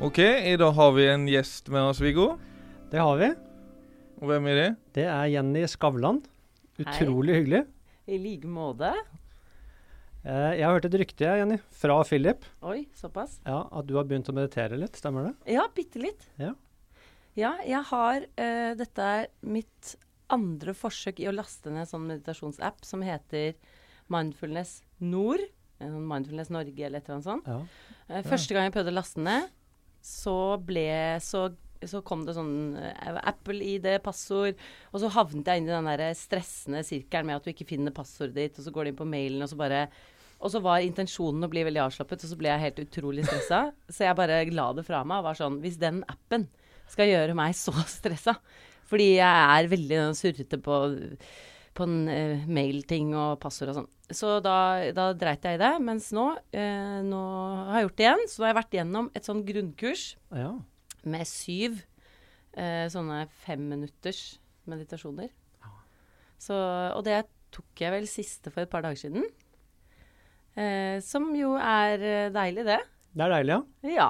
Ok, i dag har vi en gjest med oss, Viggo. Det har vi. Og hvem er det? Det er Jenny Skavlan. Utrolig hyggelig. I like måte. Eh, jeg har hørt et rykte, Jenny, fra Philip, Oi, såpass. ja, at du har begynt å meditere litt. Stemmer det? Ja, bitte litt. Ja. Ja, jeg har uh, Dette er mitt andre forsøk i å laste ned en sånn meditasjonsapp som heter Mindfulness Nord. Sånn Mindfulness Norge eller et eller annet sånt. Ja. Uh, første gang jeg prøvde å laste ned, så ble så, så kom det sånn eh, Apple-ID, passord, og så havnet jeg inn i den der stressende sirkelen med at du ikke finner passordet ditt, og så går du inn på mailen, og så bare og så var intensjonen å bli veldig avslappet, og så ble jeg helt utrolig stressa. Så jeg bare la det fra meg og var sånn Hvis den appen skal gjøre meg så stressa Fordi jeg er veldig surrete på, på en uh, mailting og passord og sånn. Så da, da dreit jeg i det. Mens nå, uh, nå har jeg gjort det igjen. Så nå har jeg vært gjennom et sånn grunnkurs ja. med syv uh, sånne femminutters meditasjoner. Så, og det tok jeg vel siste for et par dager siden. Som jo er deilig, det. Det er deilig, ja. Ja.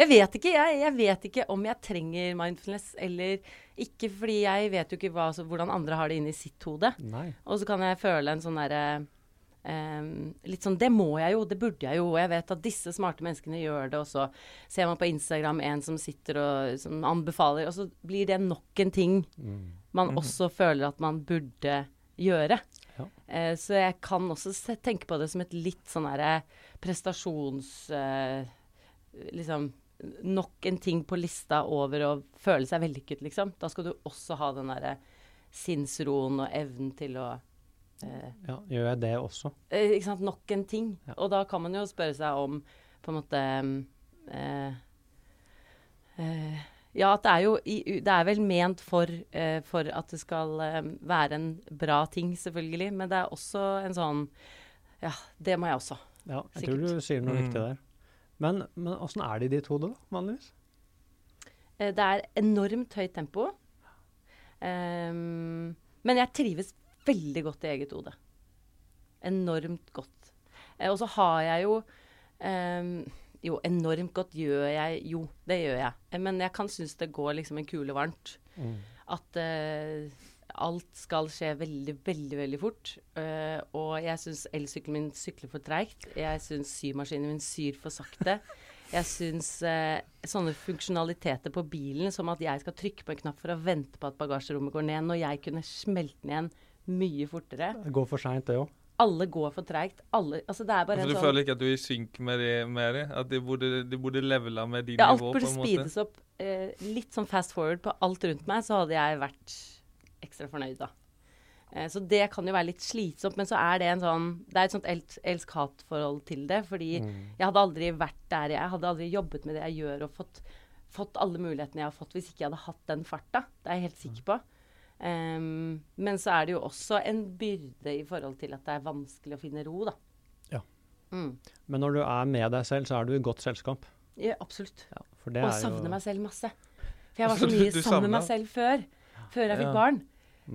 Jeg vet ikke, jeg, jeg vet ikke om jeg trenger mindfulness eller ikke, fordi jeg vet jo ikke hva, så, hvordan andre har det inni sitt hode. Og så kan jeg føle en sånn derre Um, Litt sånn Det må jeg jo, det burde jeg jo. Og jeg vet at disse smarte menneskene gjør det. Og så ser man på Instagram en som sitter og som anbefaler, og så blir det nok en ting Mm. man også føler at man burde gjøre. Ja. Uh, så jeg kan også se, tenke på det som et litt sånn derre prestasjons... Uh, liksom Nok en ting på lista over å føle seg vellykket, liksom. Da skal du også ha den derre sinnsroen og evnen til å eh, ja. Gjør jeg det også? eh, Ikke sant. Nok en ting. Ja. Og da kan man jo spørre seg om på en måte eh, eh, Ja, at det er jo i, Det er vel ment for, eh, for at det skal eh, være en bra ting, selvfølgelig. Men det er også en sånn Ja, det må jeg også. Ja, jeg Sikkert. tror du sier noe Mm. viktig der. Men men åssen er det i ditt hode, da, vanligvis? Eh, det er enormt høyt tempo. Um, men jeg trives veldig godt i eget hode. Enormt godt. Eh, og så har jeg jo um, Jo, enormt godt gjør jeg Jo, det gjør jeg. Eh, Men jeg kan synes det går liksom en kule varmt. Mm. At eh, alt skal skje veldig, veldig veldig fort. Uh, og jeg syns elsykkelen min sykler for treigt. Jeg syns symaskinen min syr for sakte. Jeg syns uh, sånne funksjonaliteter på bilen, som at jeg skal trykke på en knapp for å vente på at bagasjerommet går ned, når jeg kunne smelte den igjen mye fortere. Det går for seint, det òg. Alle går for treigt. Altså, det er bare altså, en du sånn føler ikke at du er i synk med det? Med det? At de burde, de burde levela med din Ja, alt nivå? burde på en måte? speedes opp. Uh, litt sånn fast forward på alt rundt meg, så hadde jeg vært ekstra fornøyd, da. Eh, så det kan jo være litt slitsomt, men så er det en sånn Det er et sånt el- elsk-hat-forhold til det. Fordi Mm. jeg hadde aldri vært der jeg hadde aldri jobbet med det jeg gjør, og fått, fått alle mulighetene jeg har fått, hvis ikke jeg hadde hatt den farta. Det er jeg helt sikker på. Um, men så er det jo også en byrde i forhold til at det er vanskelig å finne ro, da. Ja. Mm. Men når du er med deg selv, så er du i godt selskap. Ja, absolutt. Ja, Og er jeg jo savner meg selv masse. For jeg var så mye sammen med meg selv før. Før jeg fikk Ja. barn.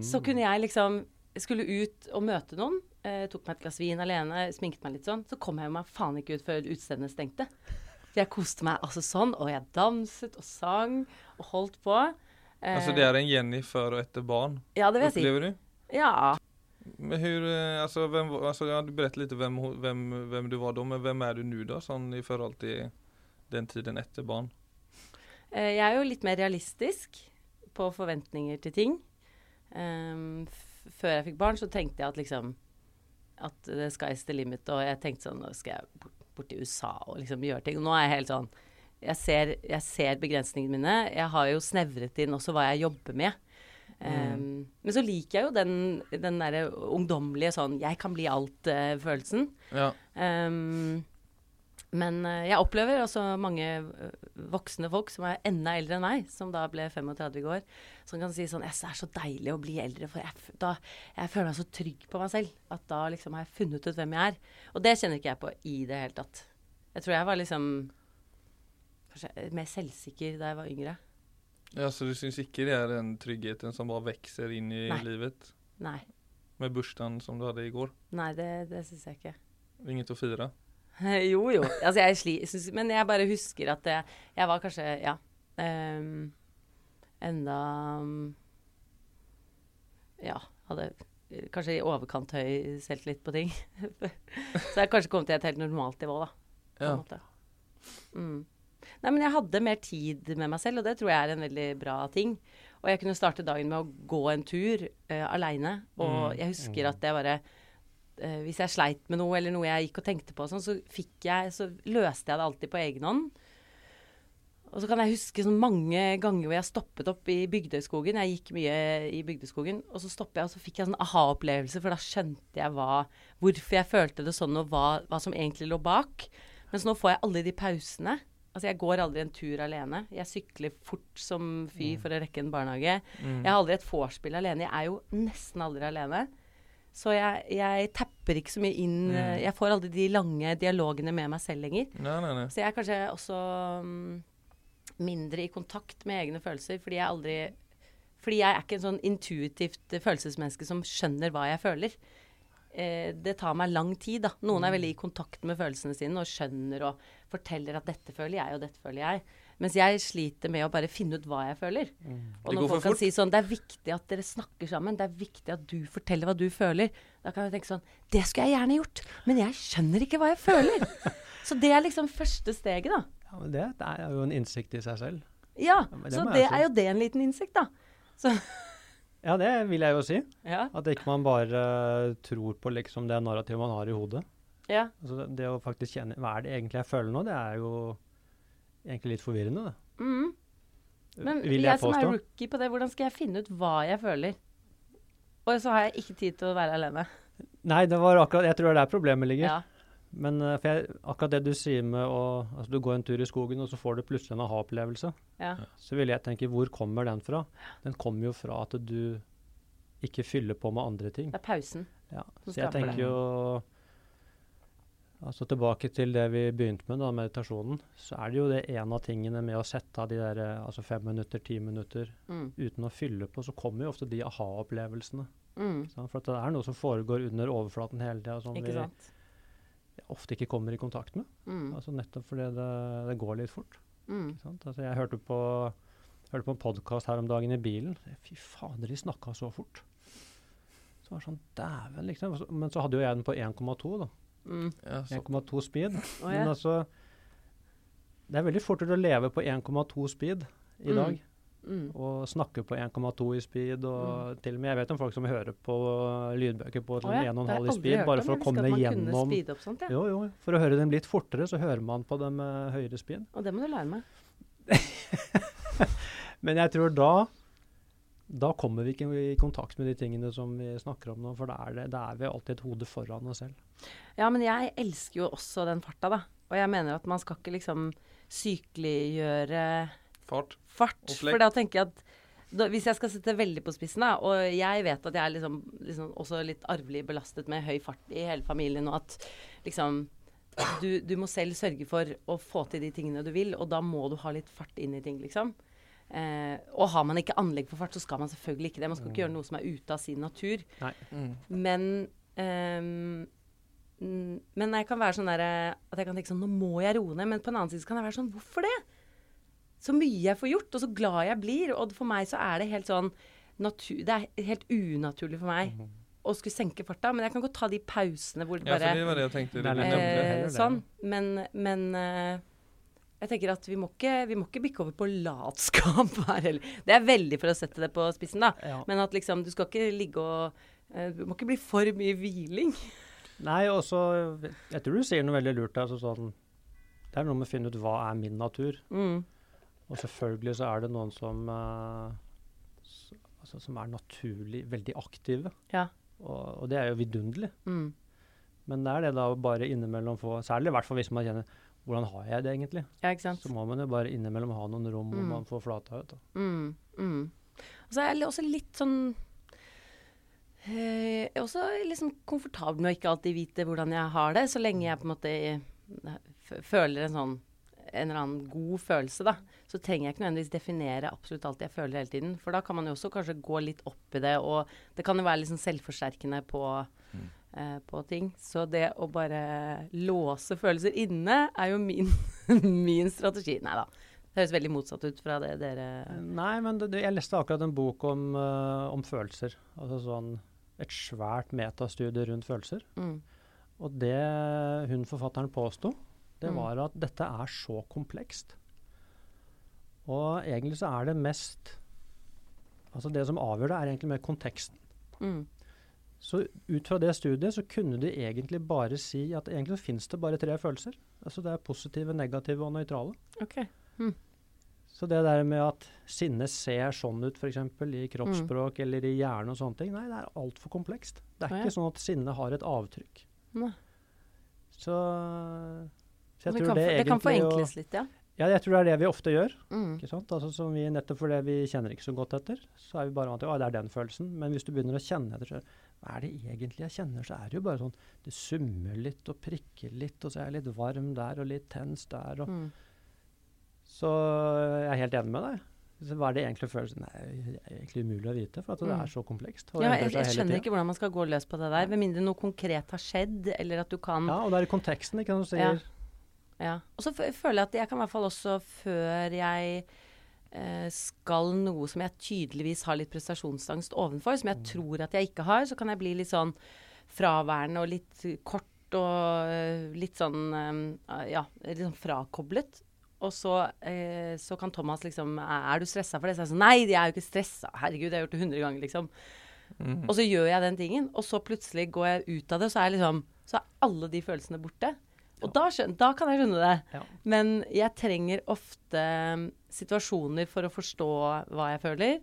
Så kunne jeg liksom Skulle ut og møte noen. Eh, tok meg et glass vin alene, sminket meg litt sånn. Så kom jeg meg faen ikke ut før utestedene stengte. For jeg koste meg altså sånn, og jeg danset og sang og holdt på. Eh, Altså det er en Jenny før og etter barn, Ja, det vil jeg si. opplever du? Ja. Men hur, eh, altså, hvem, altså, ja, du berättade litt hvem, hvem, hvem du var da, men hvem er du nå da, sånn i forhold til den tiden etter barn? Eh, jeg er jo litt mer realistisk på forventninger til ting. F før jeg fikk barn, så tenkte jeg at liksom At the sky's the limit. Og jeg tenkte sånn Nå skal jeg bort, bort til USA og liksom gjøre ting. Nå er jeg helt sånn Jeg ser, jeg ser begrensningene mine. Jeg har jo snevret inn også hva jeg jobber med. Ehm, Men så liker jeg jo den, den derre ungdommelige sånn 'jeg kan bli alt'-følelsen. Ja. Ehm, men eh, jeg opplever også mange eh, voksne folk som er enda eldre enn meg, som da ble 35 i går, som kan si sånn Det er så deilig å bli eldre, for jeg, da, jeg føler meg så trygg på meg selv. At da liksom har jeg funnet ut hvem jeg er. Og det kjenner ikke jeg på i det hele tatt. Jeg tror jeg var liksom kanskje mer selvsikker da jeg var yngre. ja, så du syns ikke det er den tryggheten som bare vokser inn i Nei. livet? Nei. Med bursdagen som du hadde i går? Nei, det, det syns jeg ikke. Inget å fire? jo, jo. Altså, jeg sli, synes, men jeg bare husker at jeg, jeg var kanskje, ja Um, Enda um, Ja, hadde kanskje i overkant høy selvtillit på ting. Så jeg kanskje kom til et helt normalt nivå, da. På Ja. en måte. Mm. Nei, men jeg hadde mer tid med meg selv, og det tror jeg er en veldig bra ting. Og jeg kunne starte dagen med å gå en tur uh, aleine. Og Mm. jeg husker at jeg bare eh, Hvis jeg sleit med noe, eller noe jeg gikk og tenkte på, sånn, så jeg Så løste jeg det alltid på egen hånd. Og så kan jeg huske sånn mange ganger hvor jeg stoppet opp i Bygdøyskogen. Jeg gikk mye i Bygdøyskogen, og så stoppet jeg, og så fikk jeg sånn aha-opplevelse, for da skjønte jeg hva, hvorfor jeg følte det sånn, og hva, hva som egentlig lå bak. Mens nå får jeg alle de pausene. Altså, jeg går aldri en tur alene. Jeg sykler fort som fy for å rekke en barnehage. Mm. Jeg har aldri et vorspiel alene. Jeg er jo nesten aldri alene. Så jeg, jeg tapper ikke så mye inn Mm. Jeg får aldri de lange dialogene med meg selv lenger. Nei, nei, nei. Så jeg er kanskje også um, mindre i kontakt med egne følelser, fordi jeg aldri Fordi jeg er ikke en sånn intuitivt følelsesmenneske som skjønner hva jeg føler. Eh, det tar meg lang tid, da. Noen er veldig i kontakt med følelsene sine og skjønner og forteller at 'dette føler jeg, og dette føler jeg'. Mens jeg sliter med å bare finne ut hva jeg føler. Og Det når folk kan fort. si sånn 'Det er viktig at dere snakker sammen', 'Det er viktig at du forteller hva du føler', da kan jeg tenke sånn 'Det skulle jeg gjerne gjort', men jeg skjønner ikke hva jeg føler'. Så det er liksom første steget, da. Ja, men det, det er jo en innsikt i seg selv. Ja, Ja, så det er jo det en liten innsikt, da. Så, Ja, det vil jeg jo si. ja. At ikke man bare tror på liksom det narrativet man har i hodet. ja. Altså det, det å faktisk kjenne Hva er det egentlig jeg føler nå? Det er jo egentlig litt forvirrende, det. Mm. Men jeg, jeg som er rookie på det, hvordan skal jeg finne ut hva jeg føler? Og så har jeg ikke tid til å være alene. Nei, det var akkurat Jeg tror det er der problemet ligger. Ja. Men eh, jeg, akkurat det du sier med å altså Du går en tur i skogen, og så får du plutselig en aha-opplevelse. Ja. Så vil jeg tenke, hvor kommer den fra? Den kommer jo fra at du ikke fyller på med andre ting. Det er pausen. Ja. Så jeg tenker jo Altså tilbake til det vi begynte med, da, meditasjonen. Så er det jo det en av tingene med å sette av de der eh, altså fem minutter, ti minutter Mm. uten å fylle på, så kommer jo ofte de aha-opplevelsene. Mm. For at det er noe som foregår under overflaten hele tida som Ikke vi sant? ofte ikke kommer i kontakt med. Mm. Altså Nettopp fordi det, det går litt fort. Mm. Altså jeg hørte på, hørte på en podkast her om dagen i bilen. Fy fader, de snakka så fort. Så var det sånn, dæven, liksom. Men så hadde jo jeg den på 1,2, da. Mm. Ja, 1,2 speed. Å, Men altså Det er veldig fort å leve på 1,2 speed i Mm. dag. Mm. Og snakke på 1,2 i speed. Og til og med Jeg vet om folk som hører på lydbøker på sånn ja. 1,5 Det har jeg i speed, bare for å komme visste at man gjennom kunne opp sånt, ja. Jo, jo. For å høre dem litt fortere, så hører man på dem med høyere speed. Og det må du lære meg. Men jeg tror da da kommer vi ikke i kontakt med de tingene som vi snakker om nå, for da er, det, da er vi alltid et hode foran oss selv. Ja, men jeg elsker jo også den farta, da. Og jeg mener at man skal ikke liksom sykeliggjøre Fart. fart. For da tenker jeg at da, hvis jeg skal sette veldig på spissen, da, og jeg vet at jeg er liksom, liksom også litt arvelig belastet med høy fart i hele familien, og at liksom du, du må selv sørge for å få til de tingene du vil, og da må du ha litt fart inn i ting, liksom. Eh, og har man ikke anlegg for fart, så skal man selvfølgelig ikke det. Man skal ikke gjøre noe som er ute av sin natur. Mm. Men ehm, mm, Men jeg kan være sånn der, at jeg kan tenke sånn Nå må jeg roe ned. Men på en annen side så kan jeg være sånn Hvorfor det? Så mye jeg får gjort, og så glad jeg blir. Og for meg så er det helt sånn natur, Det er helt unaturlig for meg å skulle senke farta. Men jeg kan godt ta de pausene hvor det Ja, for bare det var det jeg tenkte. Det er eh. Sånn. Men, men eh, jeg tenker at vi må ikke, vi må ikke bikke over på latskap her heller. Det er veldig for å sette det på spissen, da. Ja. Men at liksom, du skal ikke ligge og eh, Du må ikke bli for mye hviling. Nei, og så Jeg tror du sier noe veldig lurt der. Altså sånn, det er noe med å finne ut hva er min natur. Mm. Og selvfølgelig så er det noen som eh, altså, som er naturlig veldig aktive. Ja. Og, og det er jo vidunderlig. Mm. Men det er det da å bare innimellom få Særlig i hvert fall hvis man kjenner Hvordan har jeg det egentlig? Ja, ikke sant. Så må man jo bare innimellom ha noen rom hvor Mm. man får flata ut. Da. Mm. Mm. Og så er jeg også litt sånn eh, Jeg er også liksom komfortabel med å ikke alltid vite hvordan jeg har det, så lenge jeg på en måte eh, føler en sånn en eller annen god følelse, da, så trenger jeg ikke nødvendigvis definere absolutt alt jeg føler hele tiden. For da kan man jo også kanskje gå litt opp i det, og det kan jo være litt sånn selvforsterkende på, eh, på ting. Så det å bare låse følelser inne er jo min, min strategi. Nei da. Det høres veldig motsatt ut fra det dere Nei, men det, jeg leste akkurat en bok om, uh, om følelser. Altså sånn et svært metastudie rundt følelser. mm. Og det hun forfatteren påsto, det Mm. var at dette er så komplekst. Og egentlig så er det mest Altså det som avgjør det, er egentlig mer konteksten. Mm. Så ut fra det studiet så kunne de egentlig bare si at egentlig så finnes det bare tre følelser. Altså det er positive, negative og nøytrale. OK. Så det der med at sinne ser sånn ut f.eks. i kroppsspråk eller i hjernen og sånne ting, nei, det er altfor komplekst. Det er ah, ja. ikke sånn at sinne har et avtrykk. Ne. Så, så jeg det, tror det, egentlig det kan forenkles litt, ja. Ja, jeg tror det er det vi ofte gjør. Mm. ikke sant? Altså som vi, Nettopp fordi vi kjenner ikke så godt etter, så er vi bare vant til at det er den følelsen. Men hvis du begynner å kjenne etter, så hva er det egentlig jeg kjenner? Så er det jo bare sånn Det summer litt og prikker litt, og så er jeg litt varm der og litt tens der. Og, Mm. Så jeg er helt enig med deg. Så hva er det egentlig følelsen? Nei, det er egentlig umulig å vite, for at det Mm. er så komplekst. Ja, jeg, jeg skjønner ikke hvordan man skal gå løs på det der, med mindre noe konkret har skjedd, eller at du kan Ja, og det er i konteksten, ikke sant. Du Ja. sier Ja. Og så føler jeg at jeg kan i hvert fall også, før jeg skal noe som jeg tydeligvis har litt prestasjonsangst ovenfor, som jeg tror at jeg ikke har, så kan jeg bli litt sånn fraværende og litt kort og eh, litt sånn eh, Ja, litt sånn frakoblet. Og så, eh, så kan Thomas liksom Er du stressa for det? Så jeg sånn Nei, jeg er jo ikke stressa. Herregud, jeg har gjort det 100 ganger, liksom. Mhm. Og så gjør jeg den tingen, og så plutselig går jeg ut av det, og så er, liksom, så er alle de følelsene borte. Og da, skjønner, da kan jeg skjønne det. Ja. Men jeg trenger ofte um, situasjoner for å forstå hva jeg føler.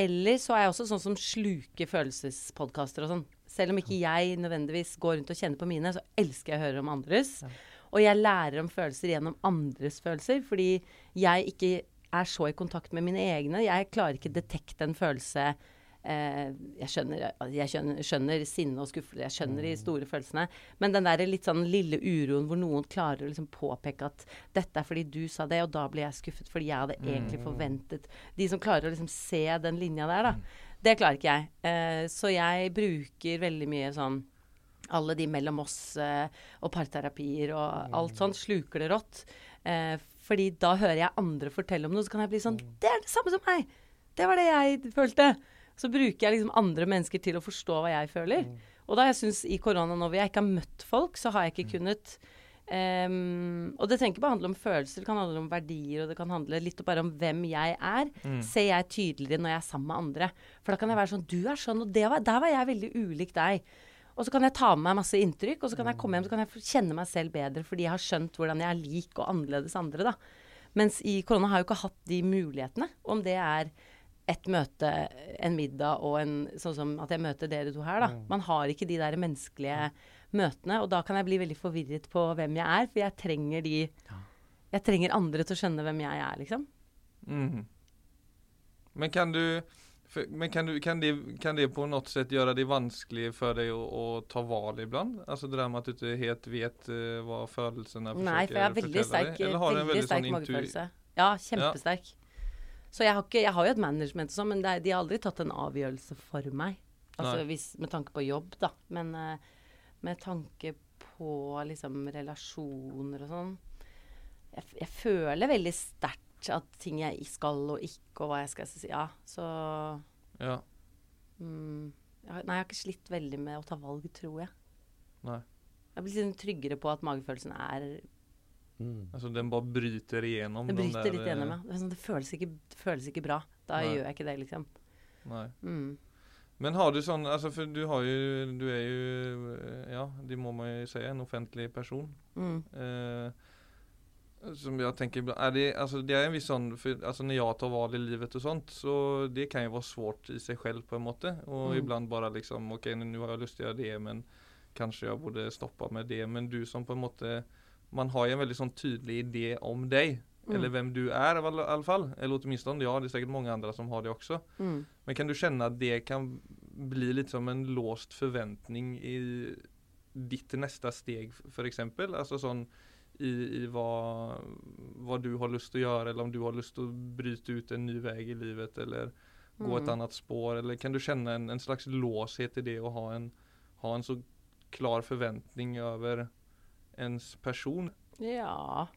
Eller så er jeg også sånn som sluker følelsespodkaster og sånn. Selv om ikke jeg nødvendigvis går rundt og kjenner på mine, så elsker jeg å høre om andres. Ja. Og jeg lærer om følelser gjennom andres følelser, fordi jeg ikke er så i kontakt med mine egne. Jeg klarer ikke å detekte en følelse jeg, skjønner, jeg skjønner, skjønner sinne og skuffelse, jeg skjønner de store følelsene. Men den der litt sånn lille uroen hvor noen klarer å liksom påpeke at dette er fordi du sa det, og da blir jeg skuffet fordi jeg hadde egentlig forventet De som klarer å liksom se den linja der, da. Det klarer ikke jeg. Eh, så jeg bruker veldig mye sånn alle de mellom oss eh, og parterapier og alt sånt sluker det rått. Eh, fordi da hører jeg andre fortelle om noe, så kan jeg bli sånn Det er det samme som meg! Det var det jeg følte. Så bruker jeg liksom andre mennesker til å forstå hva jeg føler. Og da jeg syns i korona nå hvor jeg ikke har møtt folk, så har jeg ikke kunnet Um, Og det trenger ikke bare handle om følelser, det kan handle om verdier, og det kan handle litt bare om hvem jeg er. Mm. Ser jeg tydeligere når jeg er sammen med andre. For da kan jeg være sånn Du er sånn, og det var, der var jeg veldig ulik deg. Og så kan jeg ta med meg masse inntrykk, og så kan jeg komme hjem så kan jeg kjenne meg selv bedre fordi jeg har skjønt hvordan jeg er lik og annerledes andre. da. Mens i korona har jeg jo ikke hatt de mulighetene. Om det er et møte, en middag og en Sånn som at jeg møter dere to her, da. Man har ikke de der menneskelige møtene. Og da kan jeg bli veldig forvirret på hvem jeg er, for jeg trenger de Jeg trenger andre til å skjønne hvem jeg er, liksom. Mm. Men kan du men kan, du, kan, det, kan det på noe sett gjøre det vanskelig for deg å, å ta val iblant? Altså det med at du ikke helt vet uh, å fortelle deg? Nei, for jeg har veldig sterk, deg? Eller har du en veldig sterk sånn magefølelse. Ja, kjempesterk. Så jeg har, ikke, jeg har jo et management og sånn, men det, de har aldri tatt en avgjørelse for meg. Altså hvis, med tanke på jobb, da. Men uh, med tanke på liksom relasjoner og sånn jeg, jeg føler veldig sterkt at ting jeg skal og ikke, og hva jeg skal si. Ja, så Ja, mm, jeg, Nei, jeg har ikke slitt veldig med å ta valg, tror jeg. nei. Jeg blir litt tryggere på at magefølelsen er mm. Altså den bare bryter igjennom? Det bryter bryter der, litt eh, ja. Det, sånn, det, føles ikke, det føles ikke bra. Da Nei. gjør jeg ikke det, liksom. Nei. Mm. Men har du sånn altså For du har jo, du er ju, eh, ja det må man jo si. en offentlig person. Mm. Eh, som jeg tenker er det, altså, det er en viss sånn for, altså, Når jeg tar val i livet og sånt så det kan jo være svårt i seg selv på en måte. Og Mm. ibland bare liksom, OK, nå har jeg lyst til å gjøre det men kanskje jeg burde stoppe med det. Men du som på en måte, man har ju en väldigt sån tydlig idé om dig. Mm. Eller vem du är i alla, alla fall. Eller åtminstone ja, det är säkert många andra som har det också. Mm. Men kan du känna att det kan bli lite som en låst förväntning i ditt nästa steg för exempel? Alltså sån i, i hva, hva du har til å gjøre, eller om du har til å bryte ut en ny vei i livet, eller gå et Mm. annet spår, eller kan du kjenne en, en slags låshet i det å ha en, ha en så klar forventning over ens person? Ja.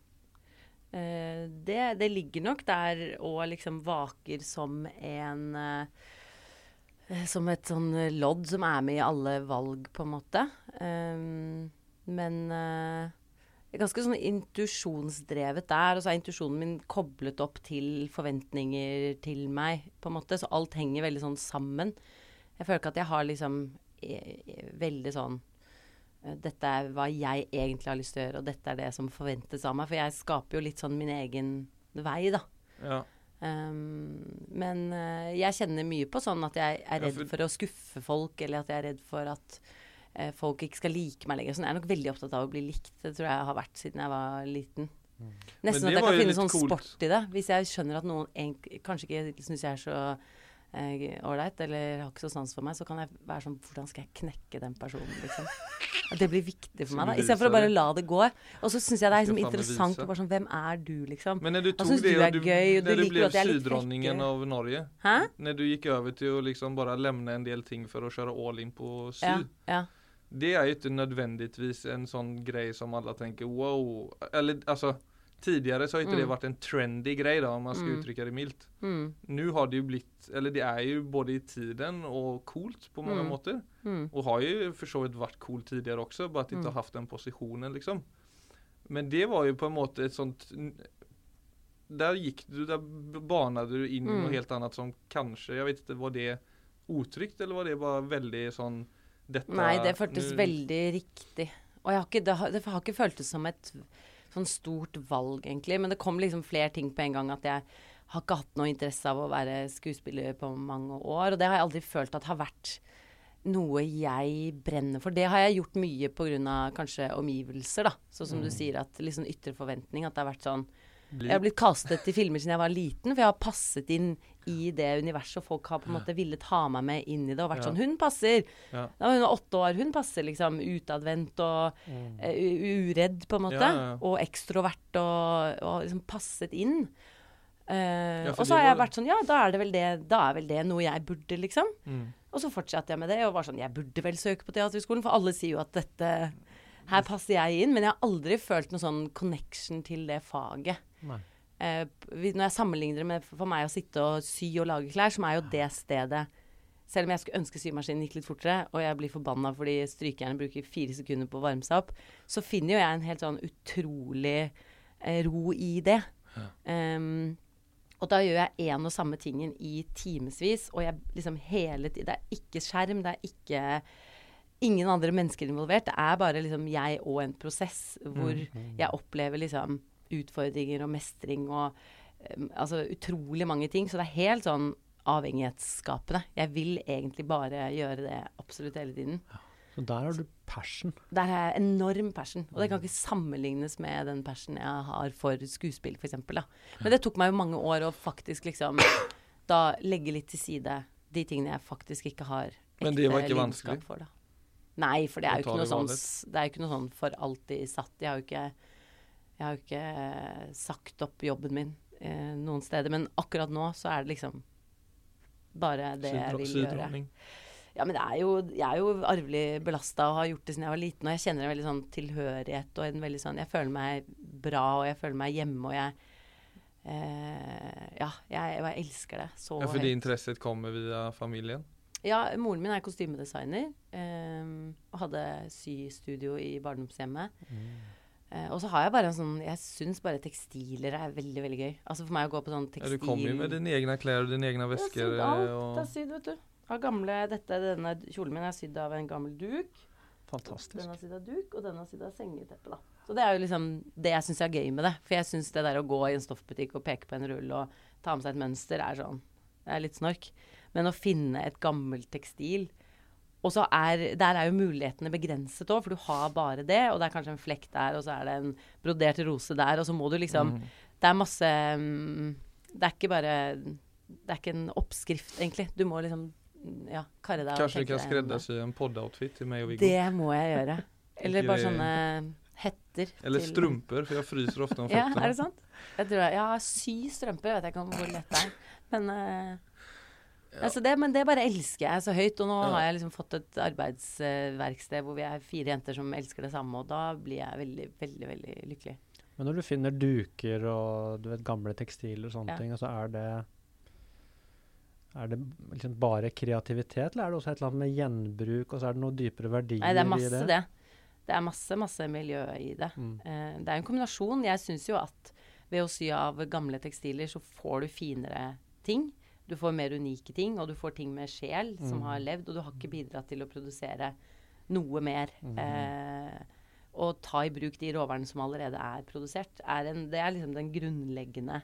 Eh, det, det ligger nok der og liksom vaker som en eh, Som et sånn lodd som er med i alle valg, på en måte. Um, men eh, det er ganske sånn intuisjonsdrevet der. Og så er intuisjonen min koblet opp til forventninger til meg, på en måte. Så alt henger veldig sånn sammen. Jeg føler ikke at jeg har liksom eh, eh, veldig sånn dette er hva jeg egentlig har lyst til å gjøre, og dette er det som forventes av meg. For jeg skaper jo litt sånn min egen vei, da. Ja. Um, men eh, jeg kjenner mye på sånn at jeg er redd for- å skuffe folk, eller at jeg er redd for at uh, folk ikke skal like meg lenger. Sånn, jeg er nok veldig opptatt av å bli likt. Det tror jeg jeg har vært siden jeg var liten. Mm. Nesten at jeg kan finne sånn coolt. sport i det. Hvis jeg skjønner at noen kanskje ikke syns jeg er så eh, ålreit, eller har ikke så sans for meg, så kan jeg være sånn Hvordan skal jeg knekke den personen, liksom? At det blir viktig for meg, da. Istedenfor å bare la det gå. Og så syns jeg det er liksom interessant å bare sånn Hvem er du, liksom? Men når du tog synes det, du er du, gøy, og du liker at jeg er litt sydronningen av Norge, Hæ? når du gikk over til å liksom bare lemne en del ting for å kjøre all in på syd. Ja. ja. Det er jo ikke nødvendigvis en sånn greie som alle tenker wow. Eller alltså tidigare så har inte det vært varit en trendy grej då om man ska Mm. uttrycka det milt. Mm. Nu har det ju blivit, eller det är ju både i tiden och coolt på många Mm. måter. Mm. Och har ju för så vidt varit coolt tidigare också, bara att inte Mm. ha haft den positionen liksom. Men det var ju på en måte ett sånt Där gick du, där banade du in i Mm. något helt annat som kanske, jag vet inte, var det otrygt eller var det bara veldig sånn dette Nei, det føltes nu- veldig riktig. Og jeg har ikke, det, har, det har ikke føltes som et sånn stort valg, egentlig. Men det kom liksom flere ting på en gang. At jeg har ikke hatt noe interesse av å være skuespiller på mange år. Og det har jeg aldri følt at har vært noe jeg brenner for. Det har jeg gjort mye pga. kanskje omgivelser, da. Sånn som du sier, at liksom ytre forventning. At det har vært sånn Jeg har blitt kastet til filmer siden jeg var liten, for jeg har passet inn i det universet, og folk har på en måte villet ha meg med inn i det og vært Ja. sånn Hun passer! Ja. Da var hun åtte år. Hun passer liksom utadvendt og mm. uh, uredd, på en måte. Ja. Og ekstrovert og, og liksom passet inn. Uh, og så har jeg vært sånn Ja, da er det vel det, da er vel det noe jeg burde, liksom. Mm. Og så fortsatte jeg med det, og var sånn Jeg burde vel søke på Teaterhøgskolen, for alle sier jo at dette Her passer jeg inn. Men jeg har aldri følt noen sånn connection til det faget. Nei. Eh, når jeg sammenligner det med for meg å sitte og sy og lage klær, som er jo det stedet Selv om jeg skulle ønske symaskinen gikk litt fortere, og jeg blir forbanna fordi strykerne bruker fire sekunder på å varme seg opp, så finner jo jeg en helt sånn utrolig eh, ro i det. Em, og da gjør jeg én og samme tingen i timevis, og jeg liksom hele tiden Det er ikke skjerm, det er ikke ingen andre mennesker involvert. Det er bare liksom jeg og en prosess hvor jeg opplever liksom utfordringer og mestring og altså utrolig mange ting. Så det er helt sånn avhengighetsskapende. Jeg vil egentlig bare gjøre det absolutt hele tiden. Så der har du passion. Der har jeg enorm passion. Og det kan ikke sammenlignes med den passion jeg har for skuespill, f.eks. Men det tok meg jo mange år å faktisk liksom da legge litt til side de tingene jeg faktisk ikke har Men det var ikke lidenskap vanskelig? For, da. Nei, for det er jo ikke noe sånn Det er jo ikke noe sånn for alltid satt. Jeg har jo ikke Jeg har jo ikke sagt opp jobben min eh, noen steder. Men akkurat nå så er det liksom bare det jeg vil gjøre. Ja, men det er jo, jeg er jo arvelig belasta og har gjort det siden jeg var liten. Og jeg kjenner en veldig sånn tilhørighet og en veldig sånn Jeg føler meg bra, og jeg føler meg hjemme, og jeg eh, Ja, jeg, og jeg elsker det så Ja, fordi interessen kommer via familien? Ja, moren min er kostymedesigner eh, og hadde systudio i barndomshjemmet. Eh, og så har jeg bare en sånn Jeg syns bare tekstiler er veldig, veldig gøy. Altså for meg å gå på sånn tekstil... Ja, du kommer jo med dine egne klær og dine egne Jeg har väskor. sydd eh, alt. og... Och... er sydd, vet du. Av gamle, dette, denne kjolen min er sydd av en gammel duk. Fantastisk. Denne sydd av duk, og denne sydd av sengeteppe. da. Så det er jo liksom det jeg syns er gøy med det. For jeg syns det der å gå i en stoffbutikk og peke på en rull og ta med seg et mønster, er sånn Det er litt snork. Men å finne et gammelt tekstil Og så er Der er jo mulighetene begrenset òg, for du har bare det, og det er kanskje en flekk der, og så er det en brodert rose der, og så må du liksom Mm. Det er masse mm, Det er ikke bare Det er ikke en oppskrift, egentlig. Du må liksom ja, karre deg og Kanske du kan skreddersy en poddoutfit till mig och Viggo? Det må jeg gjøre. Eller bare sånne hetter Eller til- strumper, for jeg fryser ofte om Ja, er det sant? Jeg tror jeg, ja, sy strømper, jeg vet ikke om hvor lett det er. Men, eh, altså det, men det bare elsker jeg så høyt. Og nå Ja. har jeg liksom fått et arbeidsverksted hvor vi er fire jenter som elsker det samme, og da blir jeg veldig, veldig, veldig lykkelig. Men når du finner duker og du vet, gamle tekstiler og sånne Ja. ting, altså er det er det liksom bare kreativitet, eller er det også et eller annet med gjenbruk, og så er det noe dypere verdier Nei, det er i masse det? det. Det er masse, masse miljø i det. Mm. Eh, det er en kombinasjon. Jeg syns jo at ved å sy av gamle tekstiler, så får du finere ting. Du får mer unike ting, og du får ting med sjel som Mm. har levd, og du har ikke bidratt til å produsere noe mer. Mm. Eh, å ta i bruk de råvarene som allerede er produsert, er en, det er liksom den grunnleggende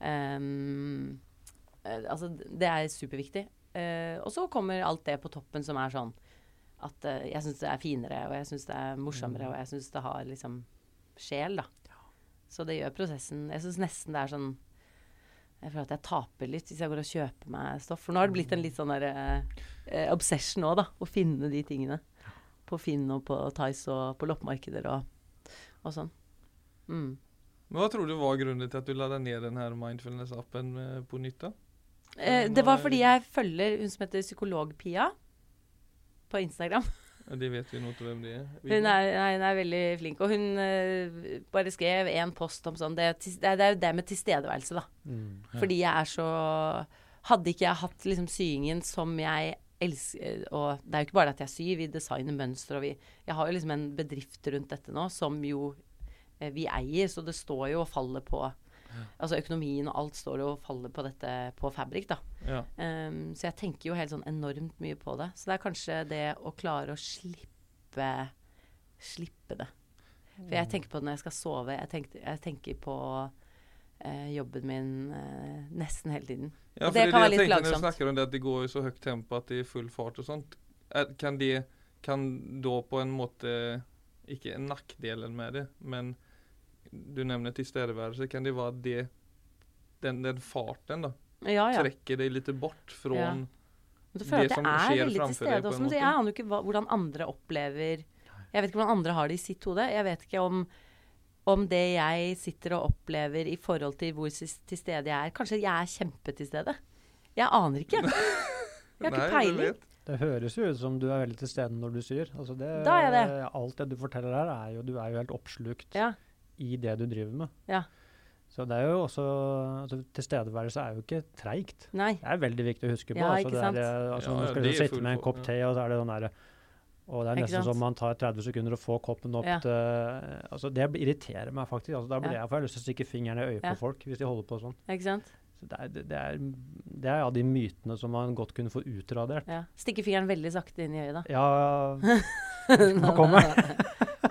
eh, Altså, det er superviktig. Uh, og så kommer alt det på toppen som er sånn at uh, jeg syns det er finere, og jeg syns det er morsommere, Mm. og jeg syns det har liksom sjel, da. Så det gjør prosessen Jeg syns nesten det er sånn Jeg føler at jeg taper litt hvis jeg går og kjøper meg stoff. For nå har det blitt en litt sånn der eh, eh, obsession òg, da. Å finne de tingene. På Finn og på Tice og på loppemarkeder og, og sånn. Mm. Men hva tror du var grunnen til at du la deg ned denne mindfulness-appen eh, på nytt? da? Eh, det var fordi jeg følger hun som heter Psykolog-Pia på Instagram. Ja, Det vet vi noe til hvem de er. Hun er, nei, hun er veldig flink. Og hun uh, bare skrev en post om sånn Det, det er det er jo det med tilstedeværelse, da. Mm. Ja. Fordi jeg er så Hadde ikke jeg hatt liksom syingen som jeg elsker Og det er jo ikke bare at jeg syr, vi designer mønster, og vi Jeg har jo liksom en bedrift rundt dette nå som jo eh, vi eier, så det står jo og faller på Altså økonomien og alt står og faller på dette på Fabrik, da. Ja. Um, så jeg tenker jo helt sånn enormt mye på det. Så det er kanskje det å klare å slippe Slippe det. For jeg tenker på det når jeg skal sove. Jeg tenker, jeg tenker på eh, jobben min eh, nesten hele tiden. Ja, Og det det, kan det være litt plagsomt. når du snakker om det at det går i så høyt tempo at det er full fart og sånt. Er, kan det kan da på en måte Ikke nakkdelen med det, men du nevner tilstedeværelse. Kan det være det den, den farten da Ja, ja. trekker deg litt bort fra Ja. Det at som jeg er skjer veldig til framfor deg stede også. Men jeg aner jo ikke hva, hvordan andre opplever Jeg vet ikke hvordan andre har det i sitt hode. Jeg vet ikke om, om det jeg sitter og opplever i forhold til hvor til stede jeg er Kanskje jeg er kjempetil stede. Jeg aner ikke. Jeg har ikke peiling. Det høres jo ut som du er veldig til stede når du syr. Altså det, Da er det. Alt det du forteller her, er jo Du er jo helt oppslukt Ja. I det du driver med. Ja. Så det er jo også altså, Tilstedeværelse er jo ikke treigt. Det er veldig viktig å huske på. Ja, altså, ikke sant? er, altså, Ja, ja, skal du sitte med en kopp te, og så er det sånn derre og det er nesten som man tar 30 sekunder å få koppen opp Ja. til altså Det irriterer meg faktisk. Altså, da blir Ja. jeg, får jeg lyst til å stikke fingeren i øyet Ja. på folk hvis de holder på sånn. Ikke sant? Så det, er, det, er, det er av de mytene som man godt kunne få utradert. Ja. Stikke fingeren veldig sakte inn i øyet, da. Ja, Nå kommer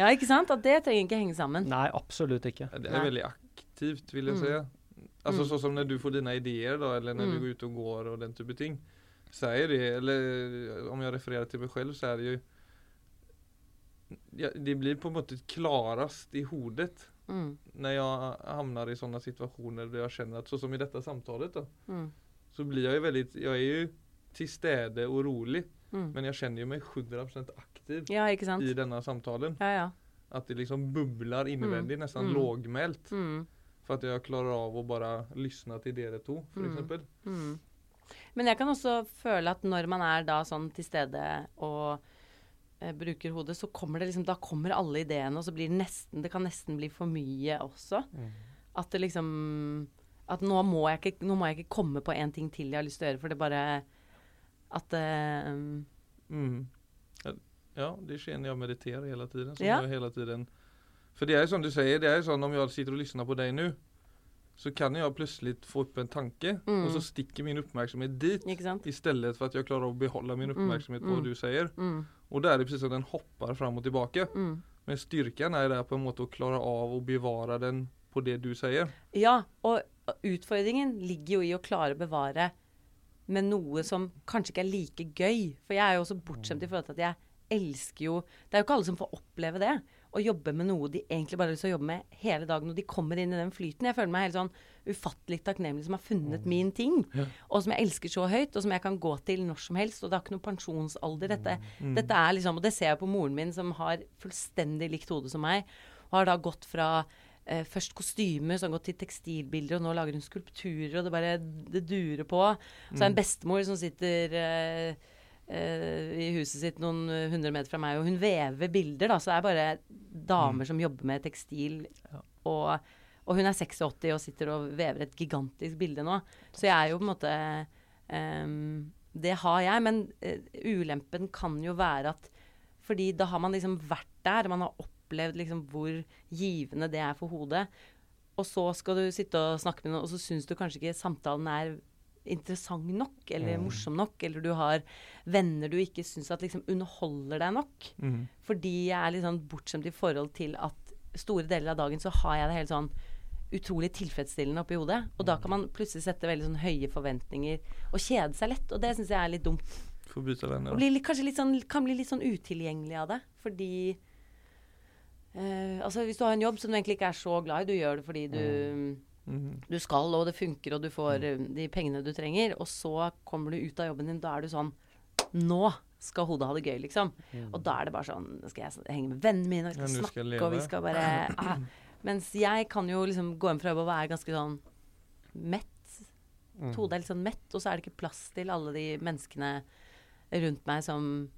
Ja, ikke sant? At det trenger ikke henge sammen. Nei, absolutt ikke. Det er veldig aktivt, vil jeg Mm. si. Altså sånn som når du får dine ideer, da, eller når Mm. du går ut og går og den type ting. Så er det, eller om jeg refererer til meg selv, så er det jo ja, Det blir på en måte klarast i hodet Mm. når jeg havner i sånne situasjoner der jeg kjenner at Sånn som i dette samtalet, da. Mm. Så blir jeg jo veldig Jeg er jo til stede og rolig, Mm. men jeg kjenner jo meg 100 aktiv Ja, ikke sant? i denne samtalen. Ja, ja. At det liksom bubler innvendig, nesten Mm. lågmält. Mm. For at jeg klarer av å bare lyssna til dere to, for Mm. Mm. Men jeg kan også føle at når man er da sånn til stede og eh, bruker hodet, så kommer det liksom Da kommer alle ideene, og så blir det nesten Det kan nesten bli for mye også. Mm. At det liksom At nå må jeg ikke, nå må jeg ikke komme på en ting til jeg har lyst til å gjøre, for det bare At eh, Mm. Ja, det skjer når jeg mediterer hele tiden. Så Ja. hele tiden. For det er som du sier, det er sånn om jeg sitter og lysner på deg nå, så kan jeg plutselig få opp en tanke, Mm. og så stikker min oppmerksomhet dit. i stedet for at jeg klarer å beholde min oppmerksomhet på Mm. hva du sier. Mm. Og da er det precis som den hopper fram og tilbake. Mm. Men styrken er der på en måte å klare av å bevare den på det du sier. Ja, og utfordringen ligger jo i å klare å bevare med noe som kanskje ikke er like gøy. For jeg er jo også bortskjemt i forhold til at jeg elsker jo Det er jo ikke alle som får oppleve det. å jobbe med noe de egentlig bare har lyst til å jobbe med hele dagen, og de kommer inn i den flyten. Jeg føler meg helt sånn ufattelig takknemlig som har funnet min ting, Ja. og som jeg elsker så høyt, og som jeg kan gå til når som helst. Og det har ikke noe pensjonsalder. Dette, Mm. dette er liksom, og det ser jeg på moren min, som har fullstendig likt hode som meg, og har da gått fra eh, først kostymer, så har gått til tekstilbilder, og nå lager hun skulpturer, og det bare det durer på. Så er det en bestemor som sitter eh, i huset sitt noen hundre meter fra meg, og hun vever bilder, da. Så det er bare damer som jobber med tekstil. Og, og hun er 86 og sitter og vever et gigantisk bilde nå. Så jeg er jo på en måte um, Det har jeg, men uh, ulempen kan jo være at fordi da har man liksom vært der, man har opplevd liksom hvor givende det er for hodet. Og så skal du sitte og snakke med noen, og så syns du kanskje ikke samtalen er interessant nok, eller Mm. morsom nok, eller du har venner du ikke syns at liksom underholder deg nok. Mm. Fordi jeg er litt sånn bortskjemt i forhold til at store deler av dagen så har jeg det helt sånn utrolig tilfredsstillende oppi hodet. Og da kan man plutselig sette veldig sånn høye forventninger og kjede seg lett. Og det syns jeg er litt dumt. Får byta venner. Bli kanskje litt sånn, kan bli litt sånn utilgjengelig av det. Fordi uh, Altså hvis du har en jobb som du egentlig ikke er så glad i, du gjør det fordi du Mhm. du skal, og det funker, og du får eh, de pengene du trenger, og så kommer du ut av jobben din, da er du sånn Nå skal hodet ha det gøy, liksom. Og da er det bare sånn Nå skal jeg henge med vennene mine, og vi skal ja, snakke, skal og vi skal bare ah. Mens jeg kan jo liksom gå hjem fra jobb og være ganske sånn mett. Mm. Hodet er litt sånn mett, og så er det ikke plass til alle de menneskene rundt meg som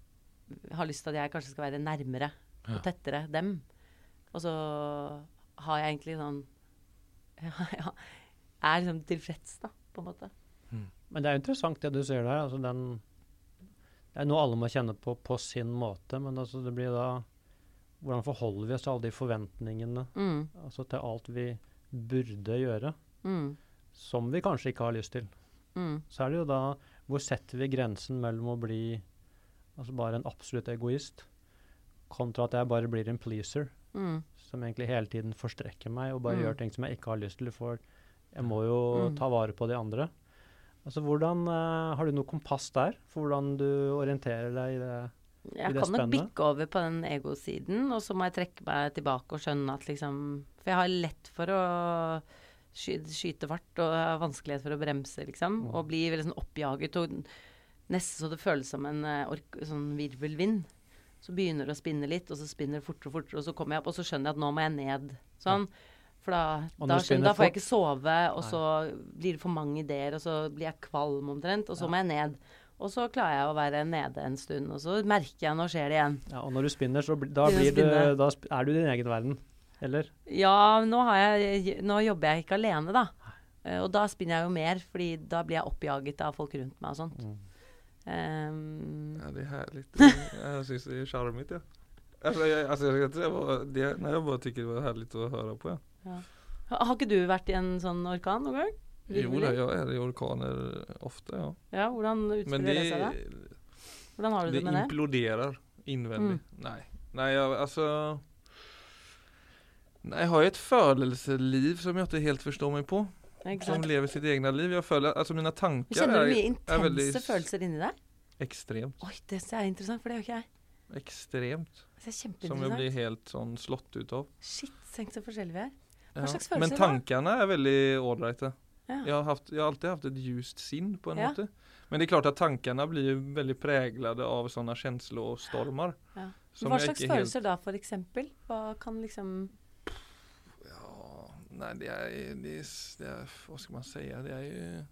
har lyst til at jeg kanskje skal være nærmere Ja. og tettere dem. Og så har jeg egentlig sånn ja, ja, er liksom tilfreds, da, på en måte. Men det er interessant det du sier der. altså den Det er noe alle må kjenne på på sin måte, men altså det blir da Hvordan forholder vi oss til alle de forventningene, Mm, altså til alt vi burde gjøre, mm, som vi kanskje ikke har lyst til? mm, Så er det jo da Hvor setter vi grensen mellom å bli altså bare en absolutt egoist, kontra at jeg bare blir en pleaser, mm, som egentlig hele tiden forstrekker meg og bare Mm. gjør ting som jeg ikke har lyst til, for jeg må jo Mm. ta vare på de andre. Altså hvordan, uh, Har du noe kompass der, for hvordan du orienterer deg i det? Jeg det kan nok bikke over på den egosiden, og så må jeg trekke meg tilbake og skjønne at liksom For jeg har lett for å sky, skyte fart og har vanskelighet for å bremse, liksom. Mm. Og blir veldig sånn oppjaget og nesten så det føles som en eh, ork, sånn virvelvind. Så begynner det å spinne litt, og så spinner det fortere og fortere, og så kommer jeg opp, og så skjønner jeg at nå må jeg ned. Sånn. For da, da, skjønner, da får jeg ikke sove, og så blir det for mange ideer, og så blir jeg kvalm omtrent, og så må jeg ned. Og så klarer jeg å være nede en stund, og så merker jeg nå skjer det igjen. Ja, og når du spinner, så da, blir du, da er du i din egen verden. Eller? Ja, nå, har jeg, nå jobber jeg ikke alene, da. Eh, og da spinner jeg jo mer, fordi da blir jeg oppjaget av folk rundt meg og sånt. Mm. Ehm, Ja, det är härligt. jag syns det är charmigt ja. Alltså jag, alltså jag säga vad det, nej jag bara tycker det var härligt att höra på ja. har har ikke du vært i en sånn orkan noen gang? Jo, da, jeg er i orkaner ofte, ja. Ja, hvordan utspiller det, det seg da? Hvordan har du det, det med det? Det imploderer innvendig. Mm. Nei. Nei, jeg, altså Nei, jeg har et ett födelseliv som jeg ikke helt forstår meg på. Ikke Som lever sitt egna liv. Jag följer, alltså mina tankar Kjenner du mye är intense veldig- følelser inni deg? Ekstremt. Oi, det er interessant, for det gjør ikke jeg. Ekstremt. Det er Som jeg blir helt sånn slått utav. Shit, tenk så forskjellige vi er. Ja. slags følelser Men tankene er veldig ålreite. Ja. Jeg, har haft, jag har alltid haft et ljust sinn på en Ja. måte. Men det er klart at tankene blir veldig väldigt av sånne følelsesstormer. Ja. Hva slags følelser følelser da, for eksempel? Hva kan liksom nej det är, det är, det är, vad ska man säga, det är ju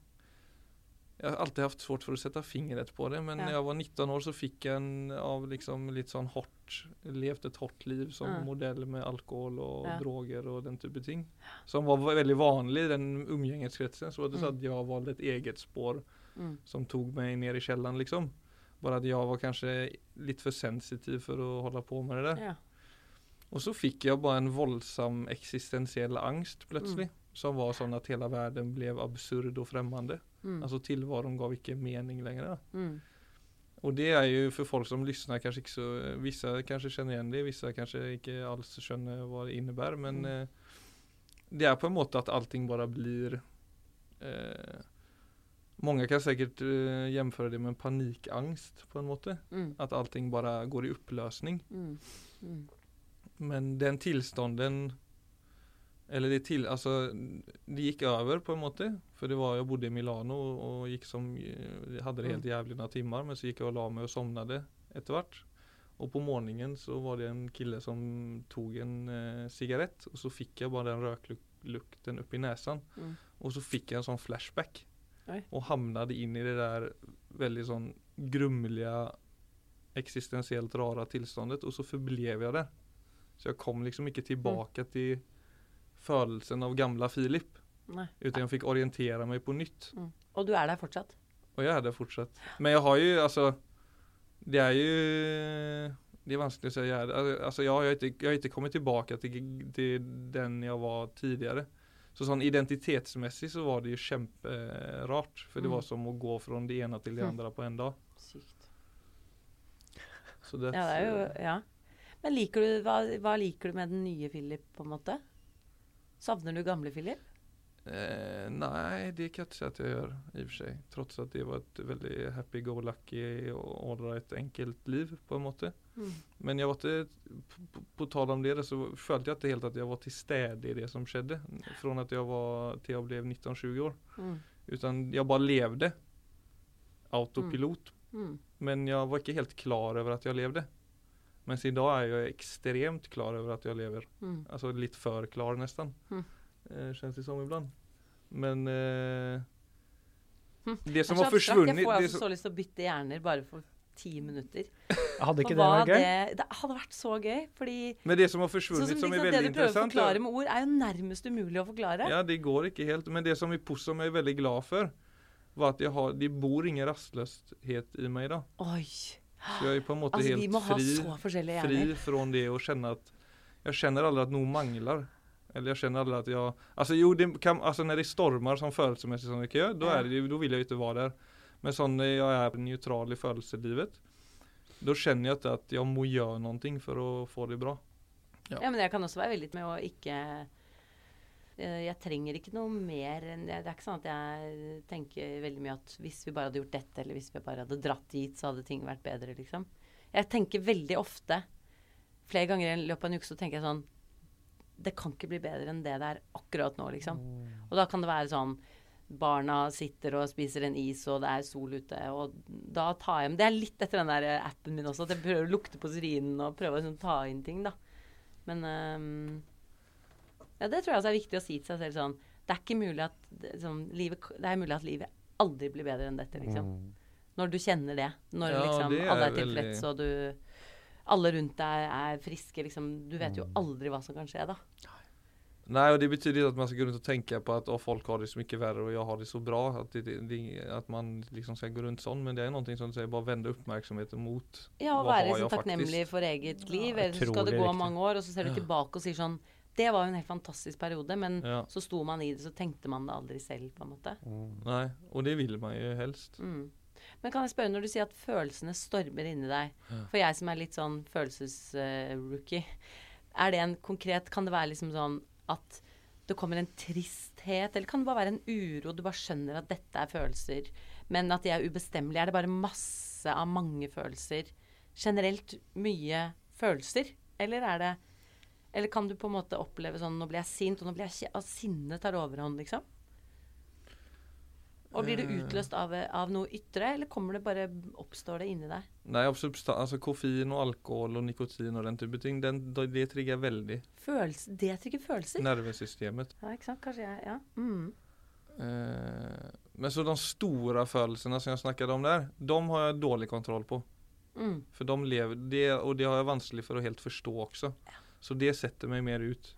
Jag har alltid haft svårt för att sätta fingret på det men Ja. när jag var 19 år så fick jag en av liksom lite sån hårt, levt ett hårt liv som Ja. modell med alkohol och Ja. droger och den typen av ting. Som var väldigt vanlig i den umgängeskretsen så det så Mm. att jag valde ett eget spår mm. som tog mig ner i källaren liksom. Bara att jag var kanske lite för sensitiv för att hålla på med det där. Ja. Och så fikk jeg bare en våldsam existentiell angst plutselig. Mm. Som var sånn at hele verden ble absurd og fremmed. Mm. Altså tilværelsen gav ikke mening lenger. Mm. Og det er jo for folk som lyssnar kanskje ikke så, vissa kanskje kjenner igjen det, vissa kanskje ikke alls skjønner hva det innebærer. Men Mm. eh, det er på en måte at allting bare blir eh, mange kan sikkert eh, jamføre det med en panikangst på en måte. Mm. At allting bare går i oppløsning. Mm. Mm. Men den tilstanden Eller det til Altså, det gikk over på en måte. For det var Jeg bodde i Milano og, gikk som hadde det helt jævlig noen timer, men så gikk jeg og la meg og sovnet etter hvert. Og på morgenen så var det en kille som tok en eh, sigarett, og så fikk jeg bare den røklukten oppi nesen. Mm. Og så fikk jeg en sånn flashback. Oi. Og havnet inn i det der veldig sånn grumlige, eksistensielt rare tilstandet. Og så forblev jeg der. Så jeg kom liksom ikke tilbake til følelsen av gamle Filip. uten Utan jeg fikk orientere meg på nytt. Mm. Og du er der fortsatt? Og jeg er der fortsatt. Men jeg har jo altså Det er jo Det er vanskelig å si. Altså, har jeg har ikke kommet tilbake til, til den jeg var tidligere. Så sånn identitetsmessig så var det jo kjemperart. For det Mm. var som å gå fra det ene til det Mm. andre på en dag. Sykt. Så det, Ja, det er jo Ja. Men liker du, hva, hva liker du med den nye Philip, på en måte? Savner du gamle Philip? Eh, nei, det kan jeg ikke si at jeg gjør, i og for seg. Trots at det var et veldig happy-go-lucky og ålreit enkelt liv, på en måte. Mm. Men jeg var ikke på, på, på tal om det, så følte jeg ikke helt at jeg var til stede i det som skjedde. Fra at jeg var til jeg ble 19-20 år. Mm. Utan jeg bare levde. Autopilot. Mm. Men jeg var ikke helt klar over at jeg levde. Mens i dag er jeg ekstremt klar over at jeg lever. Mm. Alltså litt for klar nesten. Mm. Eh, känns det som ibland. Men eh, Hm. det som er har forsvunnet Jeg får altså så lyst til å bytte hjerner bare for ti minutter. Hadde ikke det vært gøy? Det, det hadde vært så gøy, fordi Men det som har forsvunnet som som, veldig interessant... det du prøver å forklare med ord, er jo nærmest umulig å forklare. Ja, det går ikke helt. Men det som, er, pos- er jeg er veldig glad for, var at jeg har, det bor ingen rastløshet i meg da. Oi. Så jeg er på en måte Altså, vi helt fri, fri fra det å kjenne at Jeg kjenner aldri at noe mangler. Eller jeg kjenner aldri at jeg Altså jo, det kan, altså når det stormer sånn følelsesmessig som det kan da, Ja. vil jeg ikke være der. Men sånn når jeg er nøytral i følelseslivet, da kjenner jeg ikke at jeg må gjøre noe for å få det bra. Ja, men jeg kan også være veldig med å ikke Jeg trenger ikke noe mer Det er ikke sånn at jeg tenker veldig mye at hvis vi bare hadde gjort dette, eller hvis vi bare hadde dratt dit, så hadde ting vært bedre, liksom. Jeg tenker veldig ofte, flere ganger i løpet av en uke, så tenker jeg sånn Det kan ikke bli bedre enn det det er akkurat nå, liksom. Og da kan det være sånn Barna sitter og spiser en is, og det er sol ute. Og da tar jeg Det er litt etter den der eh, appen min også, at jeg prøver å lukte på syrinen og prøve å sånn, ta inn ting, da. Men ehm, Ja, det tror jeg også er viktig å si til seg selv sånn Det er ikke mulig at sånn, livet, det er mulig at livet aldri blir bedre enn dette, liksom. Mm. Når du kjenner det. Når Ja, liksom det er alle er veldig- tilfreds, og du Alle rundt deg er friske, liksom. Du vet jo aldri hva som kan skje, da. Nei, og det betyder ikke at man skal gå rundt og tenke på at å, folk har det så mye verre og jeg har det så bra. At, det, det, at man liksom skal gå rundt sånn. Men det er noe som du sier, bare vende oppmerksomheten mot Ja, og være liksom takknemlig for eget liv. Ja, Eller så skal det gå mange år, og så ser du tilbake og sier sånn Det var jo en helt fantastisk periode, men Ja. så sto man i det, så tenkte man det aldri selv, på en måte. Mm. Nei, og det vil man jo helst. Mm. Men kan jeg spørre, når du sier at følelsene stormer inni deg. For jeg som er litt sånn følelsesrookie, er det en konkret Kan det være liksom sånn at det kommer en tristhet, eller kan det bare være en uro, du bare skjønner at dette er følelser, men at de er ubestemmelige? Er det bare masse av mange følelser? Generelt mye følelser? Eller er det Eller kan du på en måte oppleve sånn Nå blir jeg sint, og nå blir jeg ikke Og sinnet tar overhånd, liksom? Og blir det Eh. utløst av, av noe ytre, eller kommer det bare Oppstår det inni deg? Nei, altså koffein og alkohol og nikotin og den type ting, den, det trigger veldig Følelse, det trigger følelser? nervesystemet. Ja, ikke sant? Kanskje jeg Ja. Mm. Eh, men så de store følelsene som jeg snakket om der, de har jeg dårlig kontroll på. Mm. For de lever, det, og det har jeg vanskelig for å helt forstå også. Så det setter meg mer ut.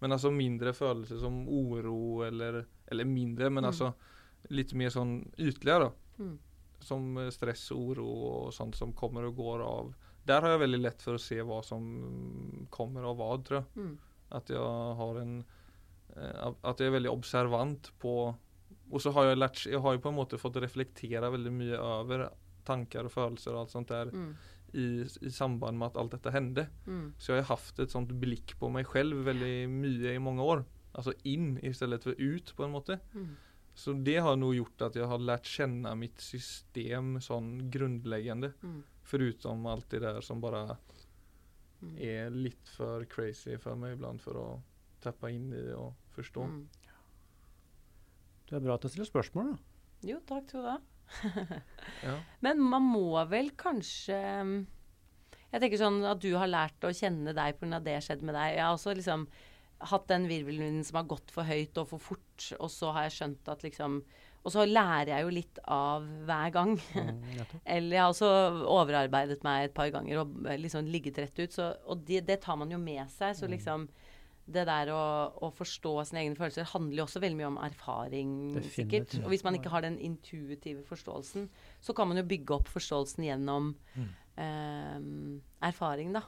Men altså mindre følelser som oro eller Eller mindre, men Mm. altså litt mer sånn ytterligere, da. Mm. Som stress stress, oro og sånt som kommer og går av. Der har jeg veldig lett for å se hva som kommer av hva, tror jeg. Mm. At jeg har en eh, At jeg er veldig observant på Og så har jeg lært Jeg har jo på en måte fått reflektere veldig mye over tanker og følelser og alt sånt der Mm. I, i samband med at alt dette hendte. Mm. Så jeg har hatt et sånt blikk på meg selv veldig mye i mange år. Altså inn i stedet for ut, på en måte. Mm. Så det har nog gjort at jeg har lært kjenne mitt system sånn grunnleggende. Mm. Förutom allt det der som bare Mm. er litt for crazy for meg iblant for å tappe inn i og forstå. Mm. Det er bra at jeg stiller spørsmål, da. Jo, takk skal du ha. Ja. Men man må vel kanskje mm, Jeg tenker sånn at du har lært å kjenne deg pga. det skjedde med deg. Jeg har også liksom hatt den virvelvinden som har gått for høyt og for fort, og så har jeg skjønt at liksom Og så lærer jeg jo litt av hver gang. Mm. Eller jeg har også overarbeidet meg et par ganger og liksom ligget rett ut. Så, og det, det tar man jo med seg. Så liksom det der å, å forstå sine egne følelser handler jo også veldig mye om erfaring, sikkert. Og hvis man ikke har den intuitive forståelsen, så kan man jo bygge opp forståelsen gjennom eh, erfaring, da.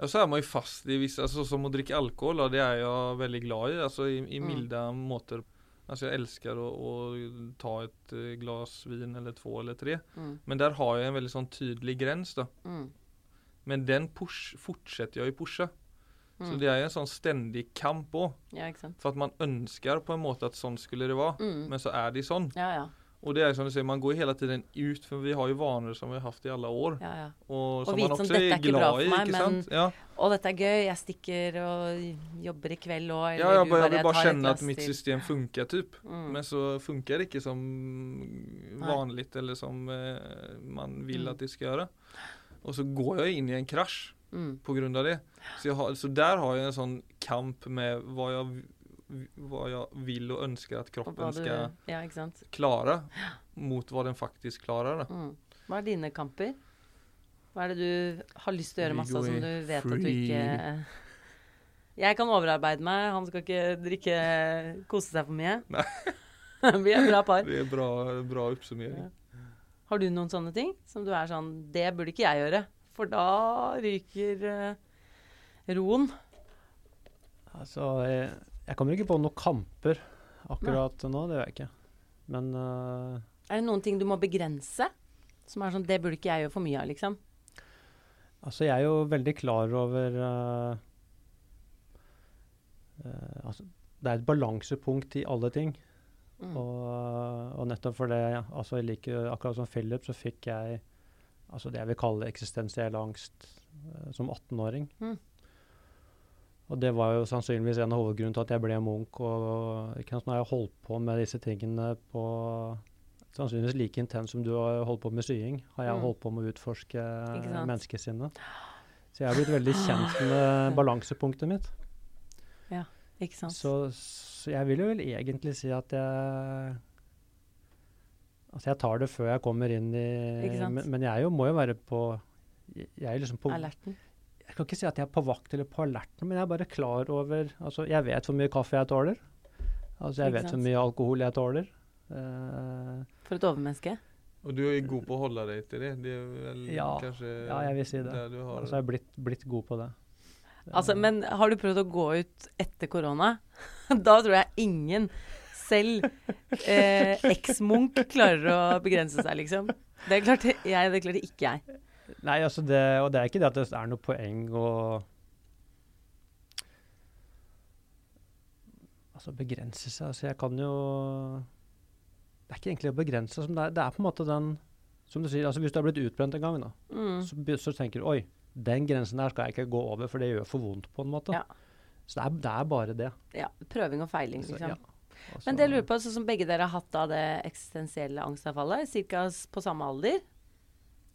Ja, så er man jo fast i visse altså, som å drikke alkohol, og det er jeg veldig glad i, altså i, i Mm. milde måter. Altså jeg elsker å, å ta et glass glas vin eller två eller tre, Mm. men der har jeg en veldig sånn tydelig grense. da. Mm. Men den push, fortsetter jeg å pushe. Så Mm. det er en sånn stendig kamp òg. Ja. For at man ønsker på en måte at sånn skulle det være, Mm. men så er det sånn. Ja, ja. Og det er som du sier, man går hele tiden ut, for vi har jo vaner som vi har hatt i alle år. ja, ja. Og som vite man også er glad i, ikke men- sant? Ja. Og dette er gøy, jeg stikker og jobber i kveld òg. Ja, jeg, bare, jeg vil bare kjenne at mitt system funker, typ. Mm. Men så funker det ikke som vanligt eller som eh, man vil Mm. at det skal gjøre. Og så går jeg inn i en krasj Mm. på grunn av det. Så, har, så der har jeg en sånn kamp med hva jeg, hva jeg vil og ønsker at kroppen skal Ja, klare, mot hva den faktisk klarer. Mm. Hva er dine kamper? Hva er det du har lyst til å gjøre masse som du vet at du ikke Jeg kan overarbeide meg, han skal ikke drikke kose seg for mye. Nei. Vi er bra par. Vi er bra, bra oppsummering. Ja. Har du noen sånne ting som du er sånn Det burde ikke jeg gjøre, for da ryker eh, roen. Altså, jeg, jeg kommer ikke på noen kamper akkurat nå, det gjør jeg ikke. Men uh, Er det noen ting du må begrense? Som er sånn Det burde ikke jeg gjøre for mye av, liksom. altså, jeg er jo veldig klar over uh, uh, altså, Det er et balansepunkt i alle ting. Mm. Og, og nettopp for det, altså jeg liker, akkurat som Philip, så fikk jeg altså det jeg vil kalle eksistensiell angst eh, som 18-åring. Mm. Og det var jo sannsynligvis en av hovedgrunnen til at jeg ble munk. Og ikke sant, nå har jeg holdt på med disse tingene på sannsynligvis like intens som du har holdt på med sying, har jeg Mm. holdt på med å utforske menneskesinnet. Så jeg har blitt veldig kjent med balansepunktet mitt. Ja, Ikke sant? Så, så jeg vil jo vel egentlig si at jeg Altså, jeg tar det før jeg kommer inn i? Men, men jeg jo, må jo være på Jeg er liksom på Alerten. Jeg kan ikke si at jeg er på vakt eller på alerten, men jeg er bare klar over Altså, jeg vet hvor mye kaffe jeg tåler. Altså, jeg vet hvor mye alkohol jeg tåler. Uh, For et overmenneske. Og du er god på å holde deg til det. Det er vel Ja. kanskje Ja, jeg vil si det. du har altså, jeg er blitt, blitt god på det. Altså, men har du prøvd å gå ut etter korona? Da tror jeg ingen, selv eh, eks-Munch, klarer å begrense seg, liksom. Det klarte jeg, det klarte ikke jeg. Nei, altså det, og det er ikke det at det er noe poeng å Altså begrense seg. Altså jeg kan jo Det er ikke egentlig å begrense seg. Det det er på en måte den Som du sier, altså hvis du har blitt utbrent en gang, da, Mm. så, så tenker du oi, den grensen der skal jeg ikke gå over, for det gjør for vondt på en måte. Ja. Så det er, det er bare det. Ja, prøving og feiling, Så, liksom. ja. Og Men det jeg lurer på, sånn som begge dere har hatt av det eksistensielle angstavfallet, ca. på samme alder.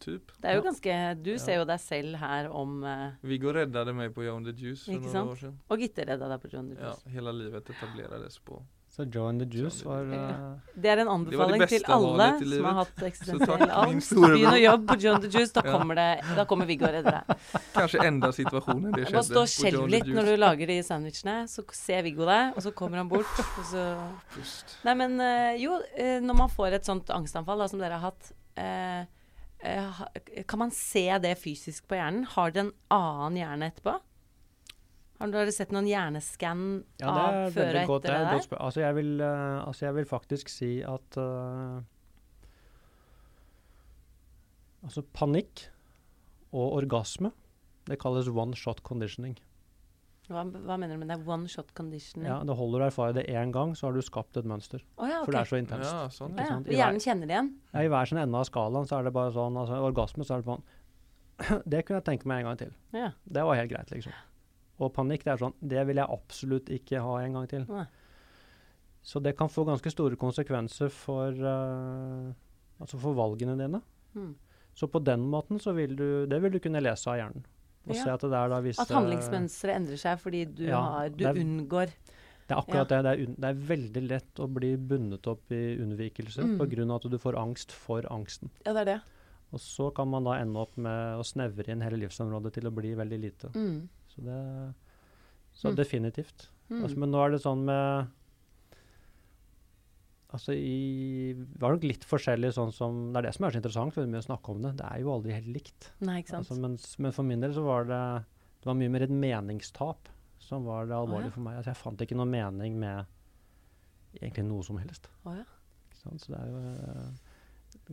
Typ. Det er jo ganske Du ser jo deg selv her om uh, Viggo räddade meg på John the Juice for noen sant? år siden. Og Gitte redda deg på John the Juice. Ja, hele livet etablerades på. Så Joe and the Juice var eh, Det er en anbefaling til alle som har hatt Så eksistensiell angst. Begynn å jobbe på and the Juice, da kommer, det, da kommer Viggo og redder deg. Kanskje enda situasjonen det skjedde. må stå og Joe litt når du lager de sandwichene. Så ser Viggo deg, og så kommer han bort. Og så Pust. Nei, men uh, jo, eh, når man får et sånt angstanfall da, som dere har hatt, kan man se det fysisk på hjernen? Har dere en annen hjerne etterpå? Har dere sett noen hjerneskann Ja, av før og godt. Det etter er det der? godt. Altså, jeg vil, eh, altså, jeg vil faktisk si at uh, Altså, panikk og orgasme, det kalles one shot conditioning. Hva, hva mener du med det? One shot conditioning? Ja, det holder å erfare det én gang, så har du skapt et mønster. Oh, ja, okay. For det er så intenst. Ja, sånn. Ja, ja. Hjernen kjenner det igjen? Ja, I hver sin ende av skalaen så er det bare sånn altså Orgasme, så er det sånn det kunne jeg tenke meg en gang til. Ja. Det var helt greit, liksom. Og panikk, det er sånn Det vil jeg absolutt ikke ha en gang til. Nei. Så det kan få ganske store konsekvenser for, uh, altså for valgene dine. Mm. Så på den måten så vil du Det vil du kunne lese av hjernen. Og Ja. se at er At handlingsmønsteret endrer seg fordi du, Ja, har, du det er- unngår Det er akkurat det. Det er, un, det er veldig lett å bli bundet opp i unnvikelse Mm. av at du får angst for angsten. Ja, det er det. Og så kan man da ende opp med å snevre inn hele livsområdet til å bli veldig lite. Mm. Så det Så Mm. definitivt. Mm. Altså, men nå er det sånn med Altså i Det var nok litt forskjellig sånn som Det er det som er så interessant med å snakke om det. Det er jo aldri helt likt. Nei, ikke sant. Altså, mens, men for min del så var det Det var mye mer et meningstap som var det alvorlige ja. for meg. Altså, jeg fant ikke noe mening med egentlig noe som helst. Oh, ja. Så det er jo eh,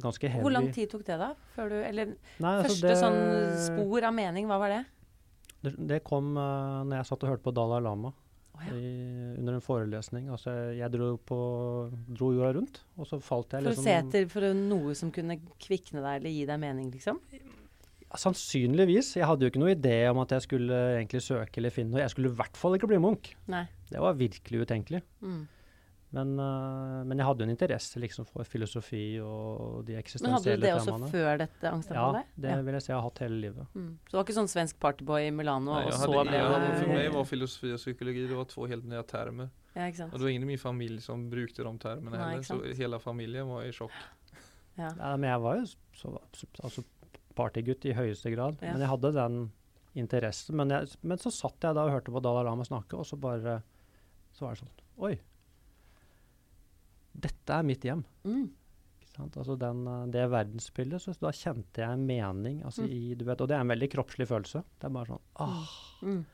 ganske heavy. Hvor lang tid tok det, da? Du Eller Nei, altså, første det- sånn spor av mening, hva var det? Det, det kom uh, når jeg satt og hørte på Dalai Lama oh, ja. i, under en forelesning. Altså, jeg dro, på, dro jorda rundt, og så falt jeg For å liksom se etter for noe som kunne kvikne deg eller gi deg mening, liksom? Sannsynligvis. Jeg hadde jo ikke noe idé om at jeg skulle egentlig søke eller finne noe. Jeg skulle i hvert fall ikke bli munk. Nei. Det var virkelig utenkelig. Mm. Men, uh, men jeg hadde jo en interesse liksom, for filosofi og de Men hadde du det det også før dette Ja, det det vil jeg si jeg har hatt hele livet. Mm. Så det var ikke sånn svensk partyboy i Milano, Nei, og så hade, ble jag, det för mig var filosofi og psykologi det var to helt nye termer. Ja, ikke sant. Och det var ingen i min familie som brukte de termene heller. Så hele familien var i sjokk. Ja. Ja, men jeg var jo så, altså, partygutt i høyeste grad. Ja. Men jeg hadde den interessen. Men, jeg, men så satt jeg da og hørte på Dalai Lama snakke, og så bare Så var det sånn Oi. Dette er mitt hjem. Mm. Altså den, eh, det verdensbildet. Så da kjente jeg mening. Altså Mm. i, du vet, og det er en veldig kroppslig følelse. Det er bare sånn åh, Mm.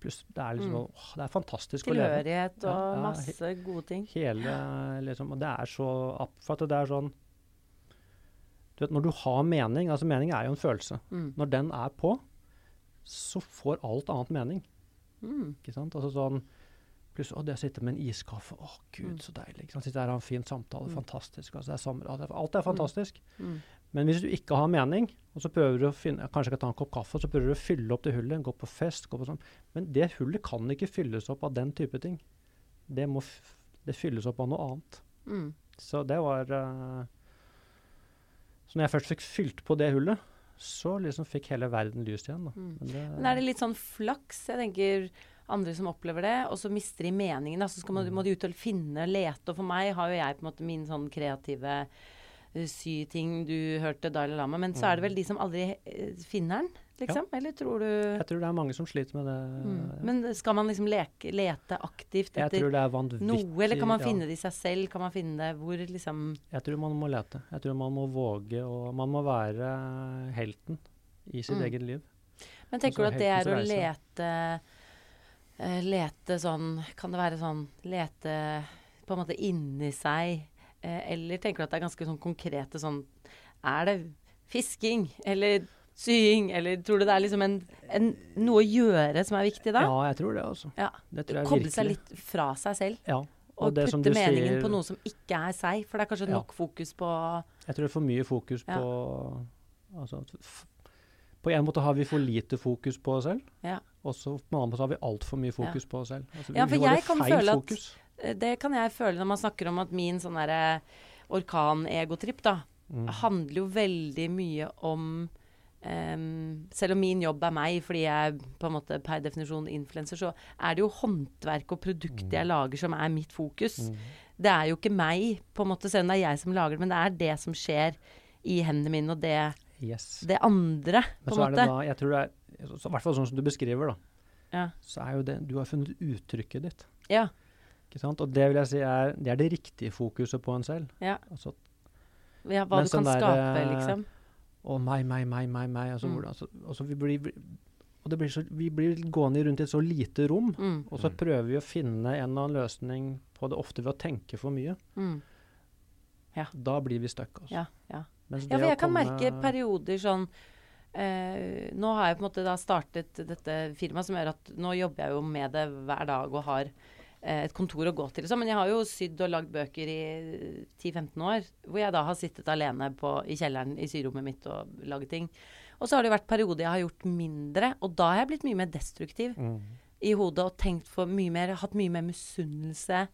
pluss, Det er liksom Mm. åh, Det er fantastisk å leve. Tilhørighet og Ja, masse gode ting. Hele liksom Og det er så For at det er sånn Du vet, når du har mening Altså mening er jo en følelse. Mm. Når den er på, så får alt annet mening. Mm. Ikke sant? Altså sånn Plutselig, å, det å sitte med en iskaffe, å gud, Mm. så deilig. Ikke sant? Sitte her og ha en fin samtale, Mm. fantastisk. Altså, det er sommer, alt er- er fantastisk. Mm. Men hvis du ikke har mening, og så prøver du å finne, kanskje ikke ta en kopp kaffe, og så prøver du å fylle opp det hullet, gå på fest, gå på sånn. Men det hullet kan ikke fylles opp av den type ting. Det må det fylles opp av noe annet. Mm. Så det var uh, Så når jeg først fikk fylt på det hullet, så liksom fikk hele verden lyst igjen. Mm. Men det, Men er det litt sånn flaks? Jeg tenker andre som opplever det, og så mister de meningen. Så skal man, må de ut og finne, lete. Og for meg har jo jeg på en måte min sånn kreative sy ting Du hørte Dalai Lama. Men så er det vel de som aldri eh, finner den, liksom? Eller tror du jeg tror det er mange som sliter med det. mm. Men skal man liksom leke, lete aktivt jeg etter tror det er noe, eller kan man ja. finne det i seg selv? Kan man finne det hvor liksom Jeg tror man må lete. Jeg tror man må våge, og man må være helten i sitt Mm. eget liv. Men tenker Altså, du at det er å lete eh, Lete sånn Kan det være sånn Lete på en måte inni seg? Eh, eller tenker du at det er ganske sånn konkrete sånn Er det fisking? Eller sying? Eller tror du det er liksom en, en noe å gjøre som er viktig da? Ja, jeg tror det, altså. Ja. Det tror jeg Koble seg litt fra seg selv. Ja. Og, det som putte du meningen sier- på noe som ikke er seg. For det er kanskje Ja. nok fokus på Jeg tror det er for mye fokus Ja. på altså, På en måte har vi for lite fokus på oss selv, Ja. Og så har vi altfor mye fokus på oss selv. Altså, vi- Ja, for jeg kan føle at- fokus. Det kan jeg føle når man snakker om at min sånn derre orkan-egotripp, da, Mm. handler jo veldig mye om Um, Selv om min jobb er meg, fordi jeg på en måte per definisjon influenser, så er det jo håndverk og produkter jeg lager som er mitt fokus. Mm. Det er jo ikke meg, på en måte, selv om det er jeg som lager det, men det er det som skjer i hendene mine, og det, Yes. det andre, på en måte. da, jeg tror det er, I hvert fall sånn som du beskriver, da. Ja. Så er jo det Du har funnet uttrykket ditt. Ja. Ikke sant? Og det vil jeg si er det, er det riktige fokuset på en selv. Ja. Altså, ja, hva du kan sånn der, skape, eh, liksom. og meg, meg, meg, meg, meg. Altså, Mm. hvordan, altså, altså vi blir og det blir så, Vi blir gående rundt i et så lite rom, Mm, og så prøver vi å finne en eller annen løsning på det ofte ved å tenke for mye. mm. Da blir vi stuck. Altså. Ja, ja. Ja, for å jeg kan komme- merke perioder sånn eh, Nå har jeg på en måte da startet dette firmaet som gjør at nå jobber jeg jo med det hver dag og har eh, et kontor å gå til. og sånn, Men jeg har jo sydd og lagd bøker i 10-15 år, hvor jeg da har sittet alene på, i kjelleren i syrommet mitt og laget ting. Og så har det jo vært perioder jeg har gjort mindre, og da har jeg blitt mye mer destruktiv Mm. i hodet og tenkt for mye mer, hatt mye mer misunnelse.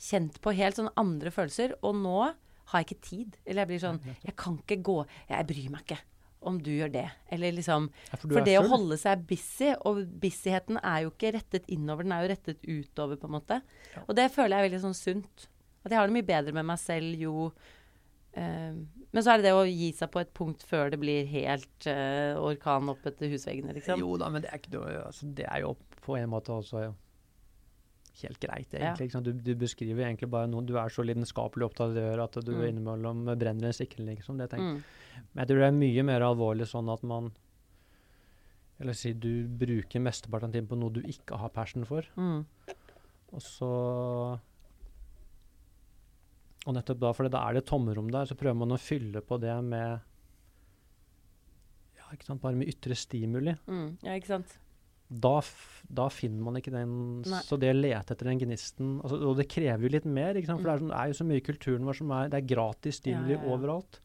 Kjent på helt sånne andre følelser. Og nå har jeg ikke tid. Eller jeg blir sånn Jeg kan ikke gå Jeg bryr meg ikke om du gjør det. Eller liksom Ja, for For det det å holde seg busy, og busyheten er jo ikke rettet innover, den er jo rettet utover, på en måte. Ja. Og det føler jeg er veldig sånn sunt. At jeg har det mye bedre med meg selv jo eh, Men så er det det å gi seg på et punkt før det blir helt eh, orkan opp etter husveggene, liksom. Jo da, men det er, ikke noe, altså, det er jo på en måte også helt greit, egentlig. sant? Du, du beskriver egentlig bare noe Du er så lidenskapelig opptatt at du Mm. innimellom brenner en sikkel, liksom. Det tenker. Mm. Men jeg tror det er mye mer alvorlig sånn at man Eller si du bruker mesteparten av tiden på noe du ikke har passion for, Mm. og så Og nettopp da, for da er det et tomrom der, så prøver man å fylle på det med Ja, ikke sant, bare med ytre stimuli. Mm. Ja, ikke sant. Da, da finner man ikke den Nei. Så det å lete etter den gnisten altså, Og det krever jo litt mer, for det er, sånn, det er jo så mye i kulturen vår som er Det er gratis stimuli Ja, ja, ja. overalt.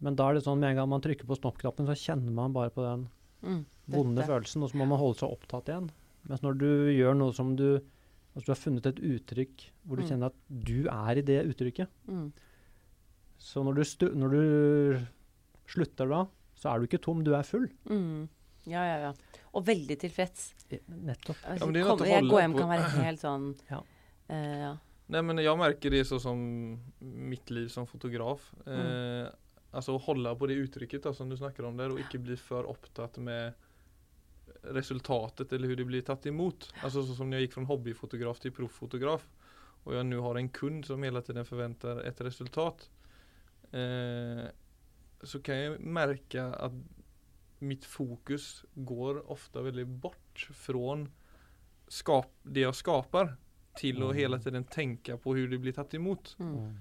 Men da er det sånn med en gang man trykker på snoppknappen, så kjenner man bare på den Mm. vonde følelsen, og så må man holde seg opptatt igjen. Mens når du gjør noe som du Altså du har funnet et uttrykk hvor du Mm. kjenner at du er i det uttrykket. Mm. Så når du, når du slutter da, så er du ikke tom, du er full. Mm. Ja, ja, ja. Og veldig tilfreds. Nettopp. Altså, men er kom, jeg går hjem kan være helt sånn Ja. Uh, ja. Nei, men jeg merker det sånn som mitt liv som fotograf. Mm. Eh, alltså att hålla på det uttrykket da, som du snakker om der, og ikke bli for opptatt med resultatet eller hur det blir tatt imot. Altså sånn som når jeg gikk fra hobbyfotograf til profffotograf og jeg nå har en kund som hele tiden forventer et resultat. Eh, så kan jeg merke att mitt fokus går ofte veldig bort från det jeg skaper, til å hele hela tiden tenke på hvordan det blir tatt imot. Mm.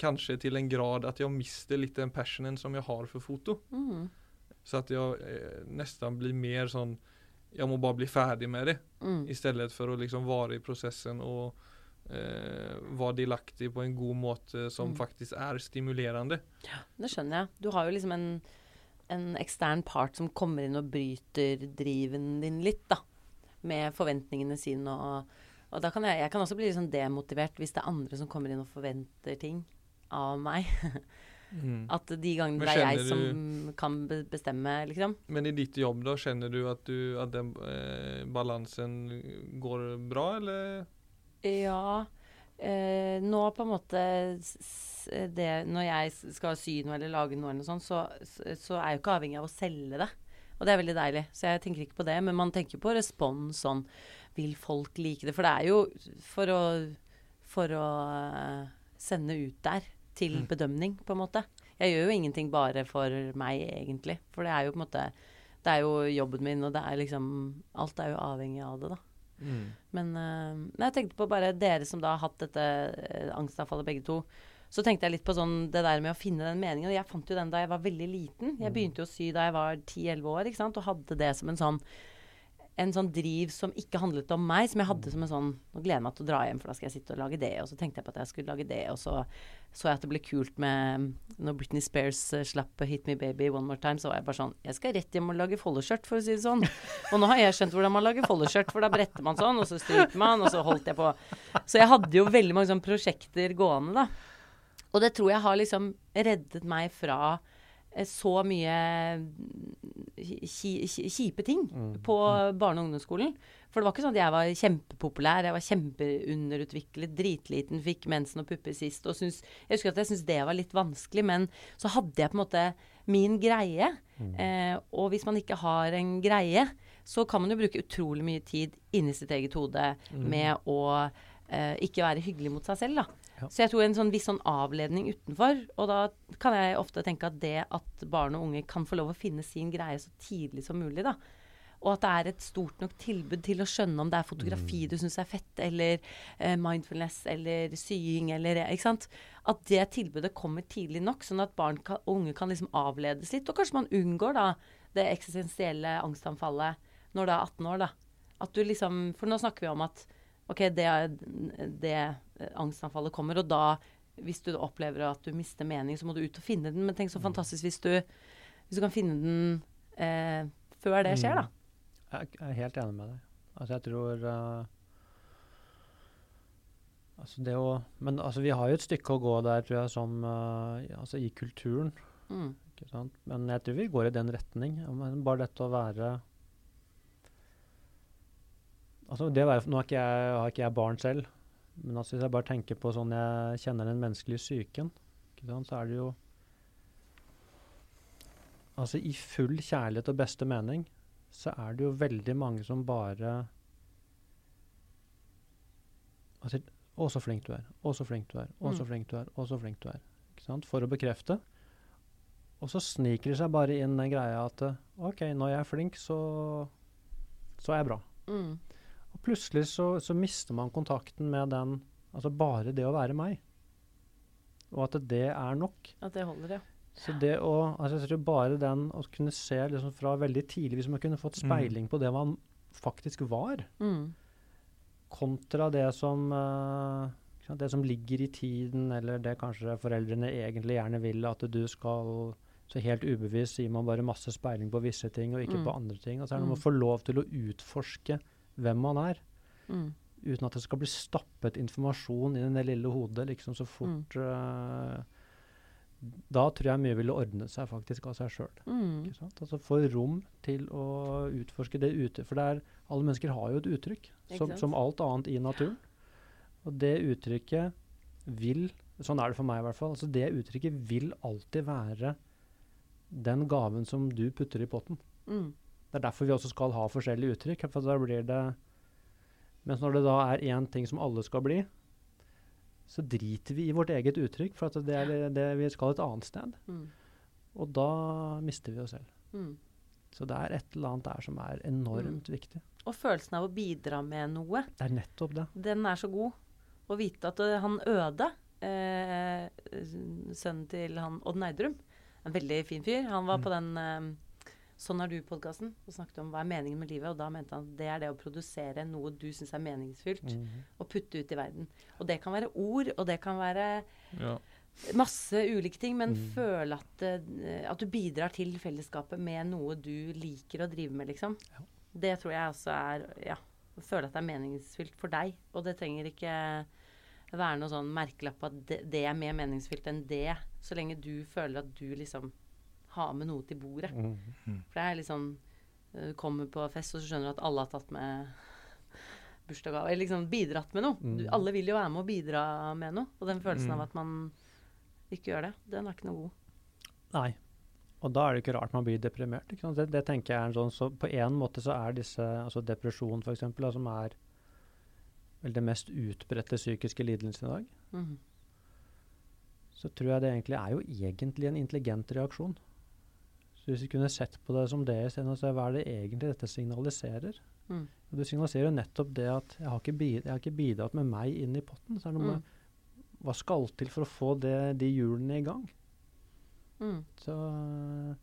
Kanskje til en grad at jeg mister litt den passionen som jeg har for foto. Mm. Så at jeg eh, nesten blir mer sånn Jeg må bare bli ferdig med det Mm. stedet for å liksom være i prosessen og eh, være delaktig på en god måte som Mm. er stimulerende. Ja, Det skjønner jeg. Du har jo liksom en, en ekstern part som kommer inn og bryter driven din litt, da. Med forventningene sine og Og da kan jeg, jeg kan også bli litt sånn demotivert hvis det er andre som kommer inn og forventer ting av meg. At de gangene det er jeg som som kan bestemme, liksom. Men i ditt jobb da, kjenner du at, du, at den eh, balansen går bra eller? Ja. Eh, nå på en måte det, Når jeg skal sy noe eller lage noe, eller noe sånt, så, så, så er jeg jo ikke avhengig av å selge det. Og det er veldig deilig. Så jeg tenker ikke på det. Men man tenker på respons sånn Vil folk like det? For det er jo for å, for å eh, sende ut der til Mm. bedømning, på en måte. Jeg gjør jo ingenting bare for meg, egentlig. For det er jo på en måte Det er jo jobben min, og det er liksom Alt er jo avhengig av det, da. Men, eh, men jeg tenkte på bare dere som da har hatt dette uh, angstanfallet begge to. Så tenkte jeg litt på sånn det der med å finne den meningen. Og jeg fant jo den da jeg var veldig liten. Jeg begynte jo å sy da jeg var 10-11 år, ikke sant. Og hadde det som en sånn en sånn driv som ikke handlet om meg, som jeg hadde som en sånn Nå gleder jeg meg til å dra hjem, for da skal jeg sitte og lage det. Og så tenkte jeg på at jeg skulle lage det, og så så jeg at det ble kult med Når Britney Spears eh, slapp 'Hit Me Baby One More Time', så var jeg bare sånn Jeg skal rett hjem og lage foldeskjørt, for å si det sånn. Og nå har jeg skjønt hvordan man lager foldeskjørt, for da bretter man sånn, og så stryker man, og så holdt jeg på. Så jeg hadde jo veldig mange sånne prosjekter gående, da. Og det tror jeg har liksom reddet meg fra så mye ki- kjipe ting på barne- og ungdomsskolen. For det var ikke sånn at jeg var kjempepopulær, jeg var kjempeunderutviklet, dritliten, fikk mensen og pupper sist. Og syns, jeg husker at jeg syntes det var litt vanskelig, men så hadde jeg på en måte min greie. Eh, og hvis man ikke har en greie, så kan man jo bruke utrolig mye tid inni sitt eget hode med å eh, ikke være hyggelig mot seg selv, da. Ja. Så jeg tror en sånn viss sånn avledning utenfor. Og da kan jeg ofte tenke at det at barn og unge kan få lov å finne sin greie så tidlig som mulig, da. Og at det er et stort nok tilbud til å skjønne om det er fotografi du syns er fett, eller eh, mindfulness, eller sying, eller Ikke sant. At det tilbudet kommer tidlig nok, sånn at barn kan, og unge kan liksom avledes litt. Og kanskje man unngår da det eksistensielle angstanfallet når du er 18 år, da. At du liksom For nå snakker vi om at OK, det, det eh, angstanfallet kommer, og da hvis du opplever at du mister mening, så må du ut og finne den. Men tenk så fantastisk hvis du, hvis du kan finne den eh, før det skjer, da. Jeg jeg er helt enig med deg. Altså, jeg tror uh, altså det å, Men altså, vi har jo et stykke å gå der, tror jeg, som uh, altså, i kulturen. Mm. Ikke sant? Men jeg tror vi går i den retning. Men bare dette å være altså være, Nå ikke jeg, har ikke jeg barn selv, men altså hvis jeg bare tenker på sånn jeg kjenner den menneskelige psyken, så er det jo Altså i full kjærlighet og beste mening så er det jo veldig mange som bare altså, 'Å, så flink du er. Å, så flink du er. Å, så Mm. flink du er. Å, så flink du er.' For å bekrefte. Og så sniker det seg bare inn den greia at 'OK, når jeg er flink, så, så er jeg bra'. Mm. Og plutselig så, så mister man kontakten med den Altså bare det å være meg. Og at det er nok. At det holder, ja. Så det å altså jeg tror bare den å kunne se liksom fra veldig tidlig Hvis man kunne fått Mm. speiling på det man faktisk var, Mm. kontra det som uh, det som ligger i tiden, eller det kanskje foreldrene egentlig gjerne vil at du skal Så helt ubevisst gir man bare masse speiling på visse ting og ikke Mm. på andre ting. Og så er det noe med Mm. å få lov til å utforske hvem man er, Mm. uten at det skal bli stappet informasjon i det lille hodet liksom så Mm. fort eh, Da tror jeg mye ville ordne seg faktisk av seg sjøl. Mm. Altså få rom til å utforske det ute. For det er, alle mennesker har jo et uttrykk, som, som alt annet i naturen. Og det uttrykket vil Sånn er det for meg i hvert fall. altså Det uttrykket vil alltid være den gaven som du putter i potten. Mm. Det er derfor vi også skal ha forskjellige uttrykk. for da blir det Mens når det da er én ting som alle skal bli, så driter vi i vårt eget uttrykk, for at det er det, det vi skal et annet sted. Mm. Og da mister vi oss selv. Mm. Så det er et eller annet der som er enormt viktig. Og følelsen av å bidra med noe, Det er nettopp det. den er så god. Å vite at eh, han Øde, eh, sønnen til han Odd Neidrum, en veldig fin fyr, han var Mm. på den eh, Sånn har du-podkasten og snakket om hva er meningen med livet. Og da mente han at det er det å produsere noe du syns er meningsfylt, Mhm. og putte ut i verden. Og det kan være ord, og det kan være Ja. masse ulike ting, men Mm. føle at, eh, at du bidrar til fellesskapet med noe du liker å drive med, liksom. Ja. Det tror jeg også er Ja. Føle at det er meningsfylt for deg. Og det trenger ikke være noe sånn merkelapp at det, det er mer meningsfylt enn det, så lenge du føler at du liksom har med noe til bordet. Mhm. For det er liksom Du kommer på fest, og så skjønner du at alle har tatt med bursdagsgave. Eller liksom bidratt med noe. Du, Mm. alle vil jo være med å bidra med noe. Og den følelsen Mm. av at man ikke gjør det, den er ikke noe god. Nei. Og da er det ikke rart man blir deprimert. Det, det tenker jeg er en sånn, så På en måte så er disse altså Depresjon, f.eks., som er vel det mest utbredte psykiske lidelsen i dag, mm. så tror jeg det egentlig er jo egentlig en intelligent reaksjon. Så hvis vi kunne sett på det som det isteden, så hva er det egentlig dette signaliserer Mm. Og Du signaliserer jo nettopp det at jeg har ikke, bid jeg har ikke bidratt med meg inn i potten. Så er det noe Mm. med hva skal til for å få det, de hjulene i gang? Mm. Så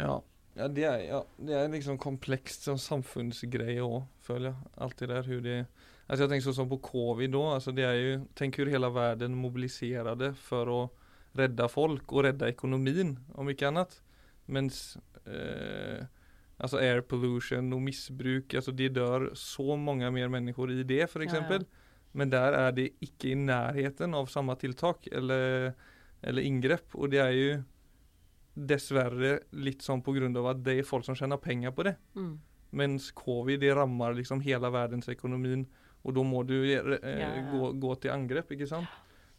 Ja. Ja det, er, ja, det er liksom komplekst som samfunnsgreie òg, føler jeg. Alt det der hur det Altså jeg tenker sånn som på covid da. Altså det er jo Tenk hvor hele verden mobiliserte for å redde folk og rädda ekonomin om mycket annet. Mens eh, alltså air pollution og missbruk, alltså det dør så mange mer mennesker i det, for Ja, ja. eksempel. Men der er det ikke i nærheten av samme tiltak eller, eller ingrepp Og det er ju dessverre litt sånn av at det er folk som tjener penger på det. Mm. Mens covid det rammer liksom hele verdensøkonomien, og da må du eh, Ja, ja. Gå, gå til angrep, ikke sant?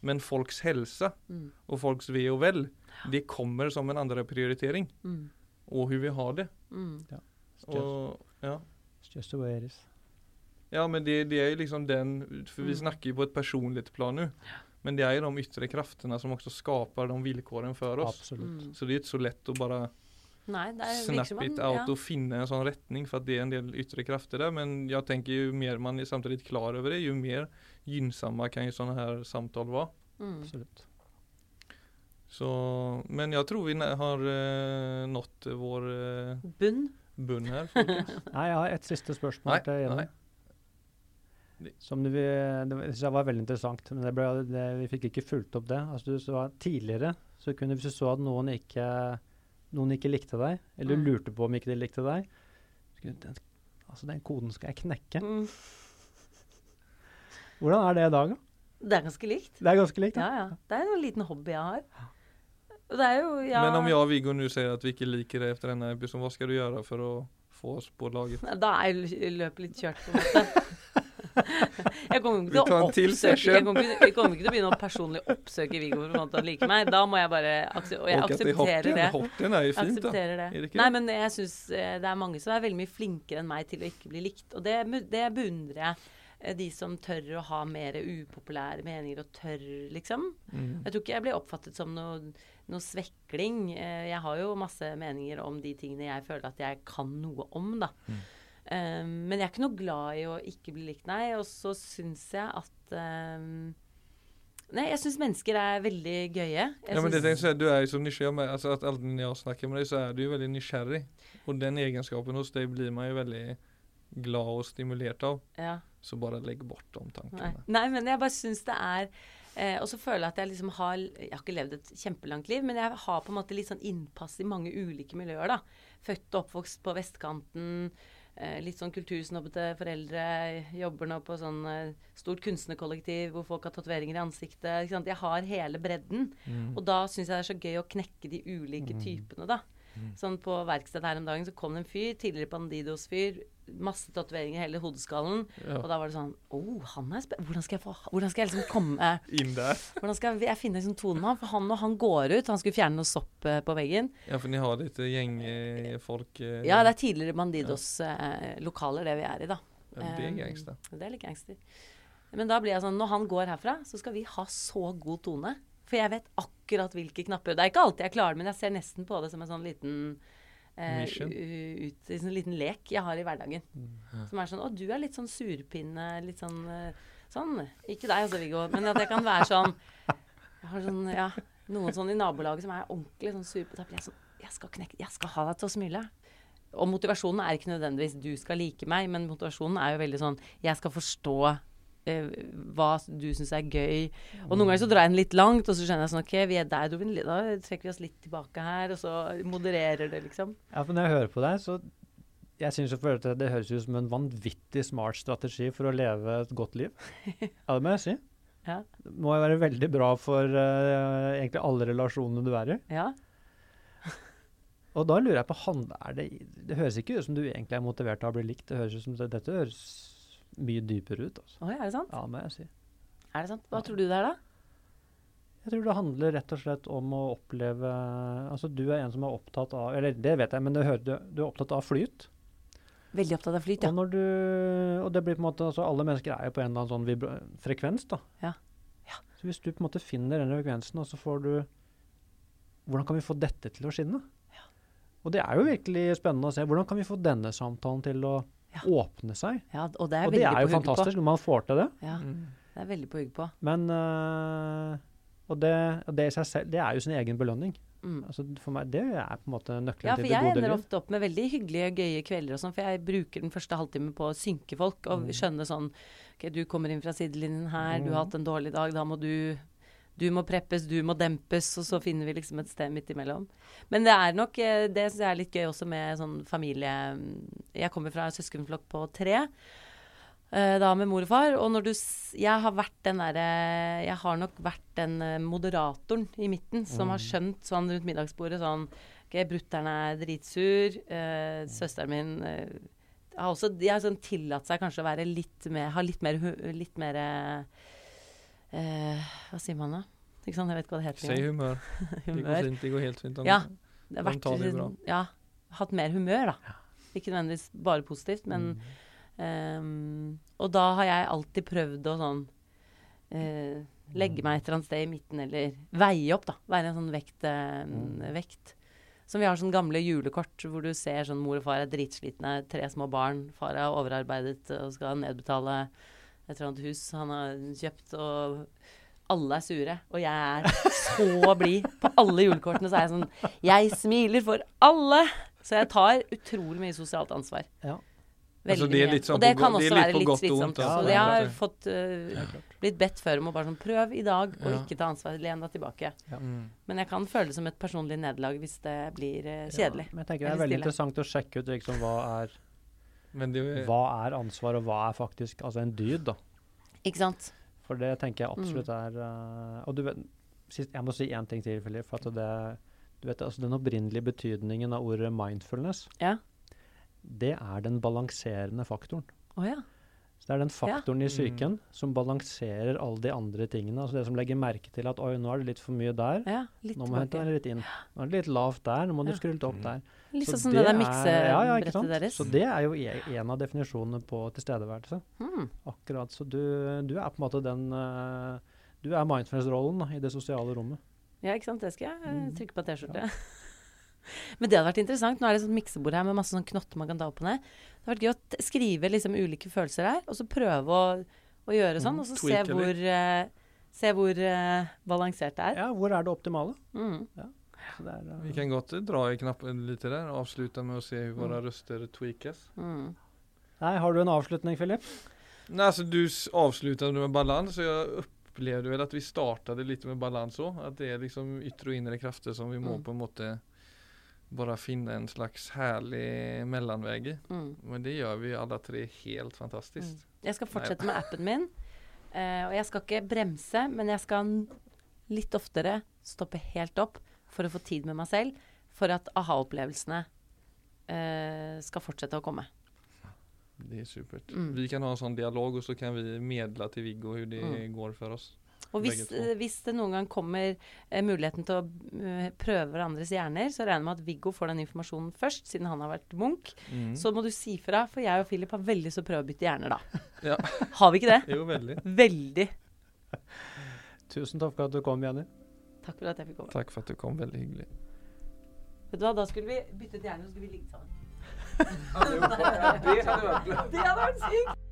Men folks helse Mm. og folks ve og vel, det kommer som en andre prioritering. Mm. Og hvordan vi har det. Mm. just, Og, ja. just the way it is. ja, men det, det er jo liksom den For vi Mm. snakker jo på et personlig plan nå. Men det er jo de ytre kreftene som også skaper de vilkårene for oss. Absolutt. Mm. Så det er ikke så lett å bare Nei, det er snap som it out ja. og finne en sånn retning for at det er en del ytre krefter der. Men jeg tenker jo mer man er samtidig klar over det, jo mer gynnsomme kan jo sånne her samtal være. Mm. Absolutt. Så, men jeg tror vi har uh, nått vår eh, Bunn. bunn her. Nei, jeg har et siste spørsmål Nei, til Jenny. Som du, det synes jeg var veldig interessant, men det ble, det, vi fikk ikke fulgt opp det. Altså du så Tidligere så kunne hvis du så at noen ikke noen ikke likte deg, eller Mm. lurte på om ikke de likte deg skulle den, Altså, den koden skal jeg knekke. Mm. Hvordan er det i dag, da? Det er ganske likt. Det er ganske likt. Da. ja. ja. Det er en liten hobby jeg har. Det er jo ja, Men om jeg og Viggo nå sier at vi ikke liker det etter denne episoden, hva skal du gjøre for å få oss på laget? Da er jo løpet litt kjørt, på en måte. Jeg kommer ikke til å oppsøke. Jeg kommer ikke, jeg kommer ikke til å begynne å personlig oppsøke Viggo for å like meg. Da må jeg bare akse- Og jeg Og er aksepterer det. Hoppen er jo fint, da. Det. Nei, men jeg syns det er mange som er veldig mye flinkere enn meg til å ikke bli likt. Og det, det beundrer jeg. Eh, De som tør å ha mer upopulære meninger og tør, liksom. Mm. Jeg tror ikke jeg blir oppfattet som noe, noe svekling. Eh, Jeg har jo masse meninger om de tingene jeg føler at jeg kan noe om, da. Mm. Um, men jeg er ikke noe glad i å ikke bli likt, nei. Og så syns jeg at um, Nei, jeg syns mennesker er veldig gøye. Jeg Ja, men det tenker jeg, du er så nysgjerrig med, altså at alltid jeg snakker med deg, så er du jo veldig nysgjerrig. Og den egenskapen hos deg blir man jo väldigt glad og stimulert av. ja. Så bare legg bort de Nei. Nei, men jeg bare syns det er eh, Og så føler jeg at jeg liksom har Jeg har ikke levd et kjempelangt liv, men jeg har på en måte litt sånn innpass i mange ulike miljøer, da. Født og oppvokst på vestkanten. Eh, litt sånn kultursnobbete foreldre. Jobber nå på sånn eh, stort kunstnerkollektiv hvor folk har tatoveringer i ansiktet. Jeg har hele bredden. Mm. Og da syns jeg det er så gøy å knekke de ulike typene, da. Mm. Sånn på verkstedet her om dagen så kom det en fyr, tidligere Bandidos-fyr. Masse tatoveringer i hele hodeskallen. Og da var det sånn oh, han er spennende. Hvordan skal jeg få Hvordan skal jeg liksom komme Inn der. Hvordan skal jeg finne liksom tonen med ham? For han når han går ut Han skulle fjerne noe sopp eh, på veggen. Ja, for de har litt gjengfolk Eh, Ja, det er tidligere Bandidos eh, lokaler, det vi er i, da. ja, det Um, gangster. Det er litt gangster. Men da blir jeg sånn Når han går herfra, så skal vi ha så god tone. For jeg vet akkurat hvilke knapper Det er ikke alltid jeg klarer det, men jeg ser nesten på det som en sånn liten eh, ut, en sånn liten lek jeg har i hverdagen. Mm. Som er sånn Å, du er litt sånn surpinne, litt sånn eh, Sånn. Ikke deg altså, Viggo, men at jeg kan være sånn Jeg har sånn, ja Noen sånn i nabolaget som er ordentlig sånn sur. Da blir jeg sånn Jeg skal knekke Jeg skal ha deg til å smile. Og motivasjonen er ikke nødvendigvis du skal like meg, men motivasjonen er jo veldig sånn Jeg skal forstå hva du syns er gøy. Og noen ganger så drar jeg den litt langt, og så skjønner jeg sånn OK, vi er der, litt- da trekker vi oss litt tilbake her, og så modererer det, liksom. Ja, for når jeg hører på deg, så jeg synes jeg det høres ut som en vanvittig smart strategi for å leve et godt liv. Ja, det må jeg si. Ja. Det må jo være veldig bra for uh, egentlig alle relasjonene du er i. Ja. Og da lurer jeg på, han, er det, det høres ikke ut som du egentlig er motivert til å bli likt. Det høres ut som dette høres mye dypere ut. Altså. Oi, er det sant? Ja, må jeg si. Er det sant? Hva tror du det er, da? Jeg tror det handler rett og slett om å oppleve Altså, du er en som er opptatt av Eller det vet jeg, men du, du er opptatt av flyt. Veldig opptatt av flyt, ja. Og, når du, og det blir på en måte altså Alle mennesker er jo på en eller annen sånn frekvens, da. Ja. Ja. Så hvis du på en måte finner den frekvensen, og så får du Hvordan kan vi få dette til å skinne? Og det er jo virkelig spennende å se. Hvordan kan vi få denne samtalen til å Ja. åpne seg? ja og det er Og det er jo på fantastisk når man får til det. Ja, Mm. det er veldig på hugg på. Men uh, og, det, og det i seg selv, det er jo sin egen belønning. Mm. Altså for meg, Det er på en måte nøkkelen Ja, for til det jeg ender ofte opp med veldig hyggelige, gøye kvelder og sånn, for jeg bruker den første halvtimen på å synke folk og Mm. skjønne sånn OK, du kommer inn fra sidelinjen her, du har Mm. hatt en dårlig dag, da må du Du må preppes, du må dempes, og så finner vi liksom et sted midt imellom. Men det er nok eh, Det syns jeg er litt gøy også med sånn familie Jeg kommer fra en søskenflokk på tre. eh, Da med mor og far. Og når du Jeg har vært den derre Jeg har nok vært den eh, moderatoren i midten som har skjønt sånn rundt middagsbordet sånn Ok, brutter'n er dritsur. Eh, søsteren min eh, har også de har sånn tillatt seg kanskje å være litt mer Ha litt mer, litt mer eh, Hva sier man da? Ikke sant, jeg vet ikke hva det heter. Si humør. humør. Det går fint, det går helt fint. Ja. Det har vært det bra. Ja. Hatt mer humør, da. Ikke nødvendigvis bare positivt, men Mm. um, Og da har jeg alltid prøvd å sånn uh, Legge meg et eller annet sted i midten, eller veie opp, da. Være en sånn vekt. Mm. vekt. Som vi har sånne gamle julekort hvor du ser sånn mor og far er dritslitne, tre små barn. Far er overarbeidet og skal nedbetale et eller annet hus han har kjøpt, og alle er sure. Og jeg er så blid. På alle julekortene så er jeg sånn Jeg smiler for alle! Så jeg tar utrolig mye sosialt ansvar. Ja. Altså, Veldig det er mye. litt sånn og det kan også være litt slitsomt. ja. så Ja, jeg har er fått uh, blitt bedt før om å bare sånn Prøv i dag å Ja. ikke ta ansvar. Len deg tilbake. Mm. Men jeg kan føle det som et personlig nederlag hvis det blir uh, kjedelig. Ja, men jeg tenker det er veldig stille. interessant å sjekke ut liksom, hva, er, Men det er hva er ansvar, og hva er faktisk altså en dyd. da. Ikke sant? For det tenker jeg absolutt Mm. er uh, Og du vet, sist, jeg må si én ting til, Philip. For at det, du vet, altså den opprinnelige betydningen av ordet mindfulness, Ja. det er den balanserende faktoren. Oh, ja. Så Det er den faktoren i Mm. som balanserer alle de andre tingene. Altså det som legger merke til at oi, nå er det litt for mye der. ja. Litt Nå må du hente deg litt inn. Nå er det litt lavt der, nå må du Ja. skru litt opp Mm. der. Litt sånn som det der miksebrettet ja, ja, deres. Så det er jo e- en av definisjonene på tilstedeværelse. Mm. Akkurat. Så du, du er på en måte den eh, Du er mindfulness-rollen i det sosiale rommet. Ja, ikke sant. Det skal jeg eh, Mm. trykke på T-skjorte. Men det hadde vært interessant. Nå er det sånn miksebord her med masse sånn knotter man kan ta opp og ned. Det hadde vært gøy å skrive liksom ulike følelser her, og så prøve å, å gjøre sånn, Mm, og så se hvor, uh, se hvor uh, balansert det er. Ja, hvor er det optimale? Mm. Så er, eh, Vi kan godt dra i knappen lite der og avslutte med å se hvordan våre Mm. røster tweakas. Mm. Nei, har du en avslutning, Philip? Nej, alltså du avslutade med balans och jag upplevde väl att vi startade lite med balans så. Att det är liksom yttre och inre krafter som vi må Mm. på en måte bara finna en slags härlig mellanväg i. Mm. Men det gjør vi alle tre helt fantastisk. Mm. Jeg skal fortsette med appen min. Uh, og jeg skal ikke bremse, men jeg skal litt oftere stoppe helt opp for å få tid med meg selv. For at aha-opplevelsene eh, skal fortsette å komme. Det er supert. Mm. Vi kan ha en sånn dialog og så kan vi medle til Viggo hvordan det Mm. går for oss. Og hvis, hvis det noen gang kommer eh, muligheten til å eh, prøve hverandres hjerner, så regner jeg med at Viggo får den informasjonen først, siden han har vært Munch. Mm. Så må du si fra, for jeg og Philip har veldig lyst til å prøve å bytte hjerner, da. Ja. Har vi ikke det? Jo, veldig. Veldig. Tusen takk for at du kom, Jenny. Takk for at jeg fikk komme. Takk for at du kom, Veldig hyggelig. Vet du hva, da skulle vi byttet hjerner, så skulle vi ligget sammen. Det hadde vært sykt!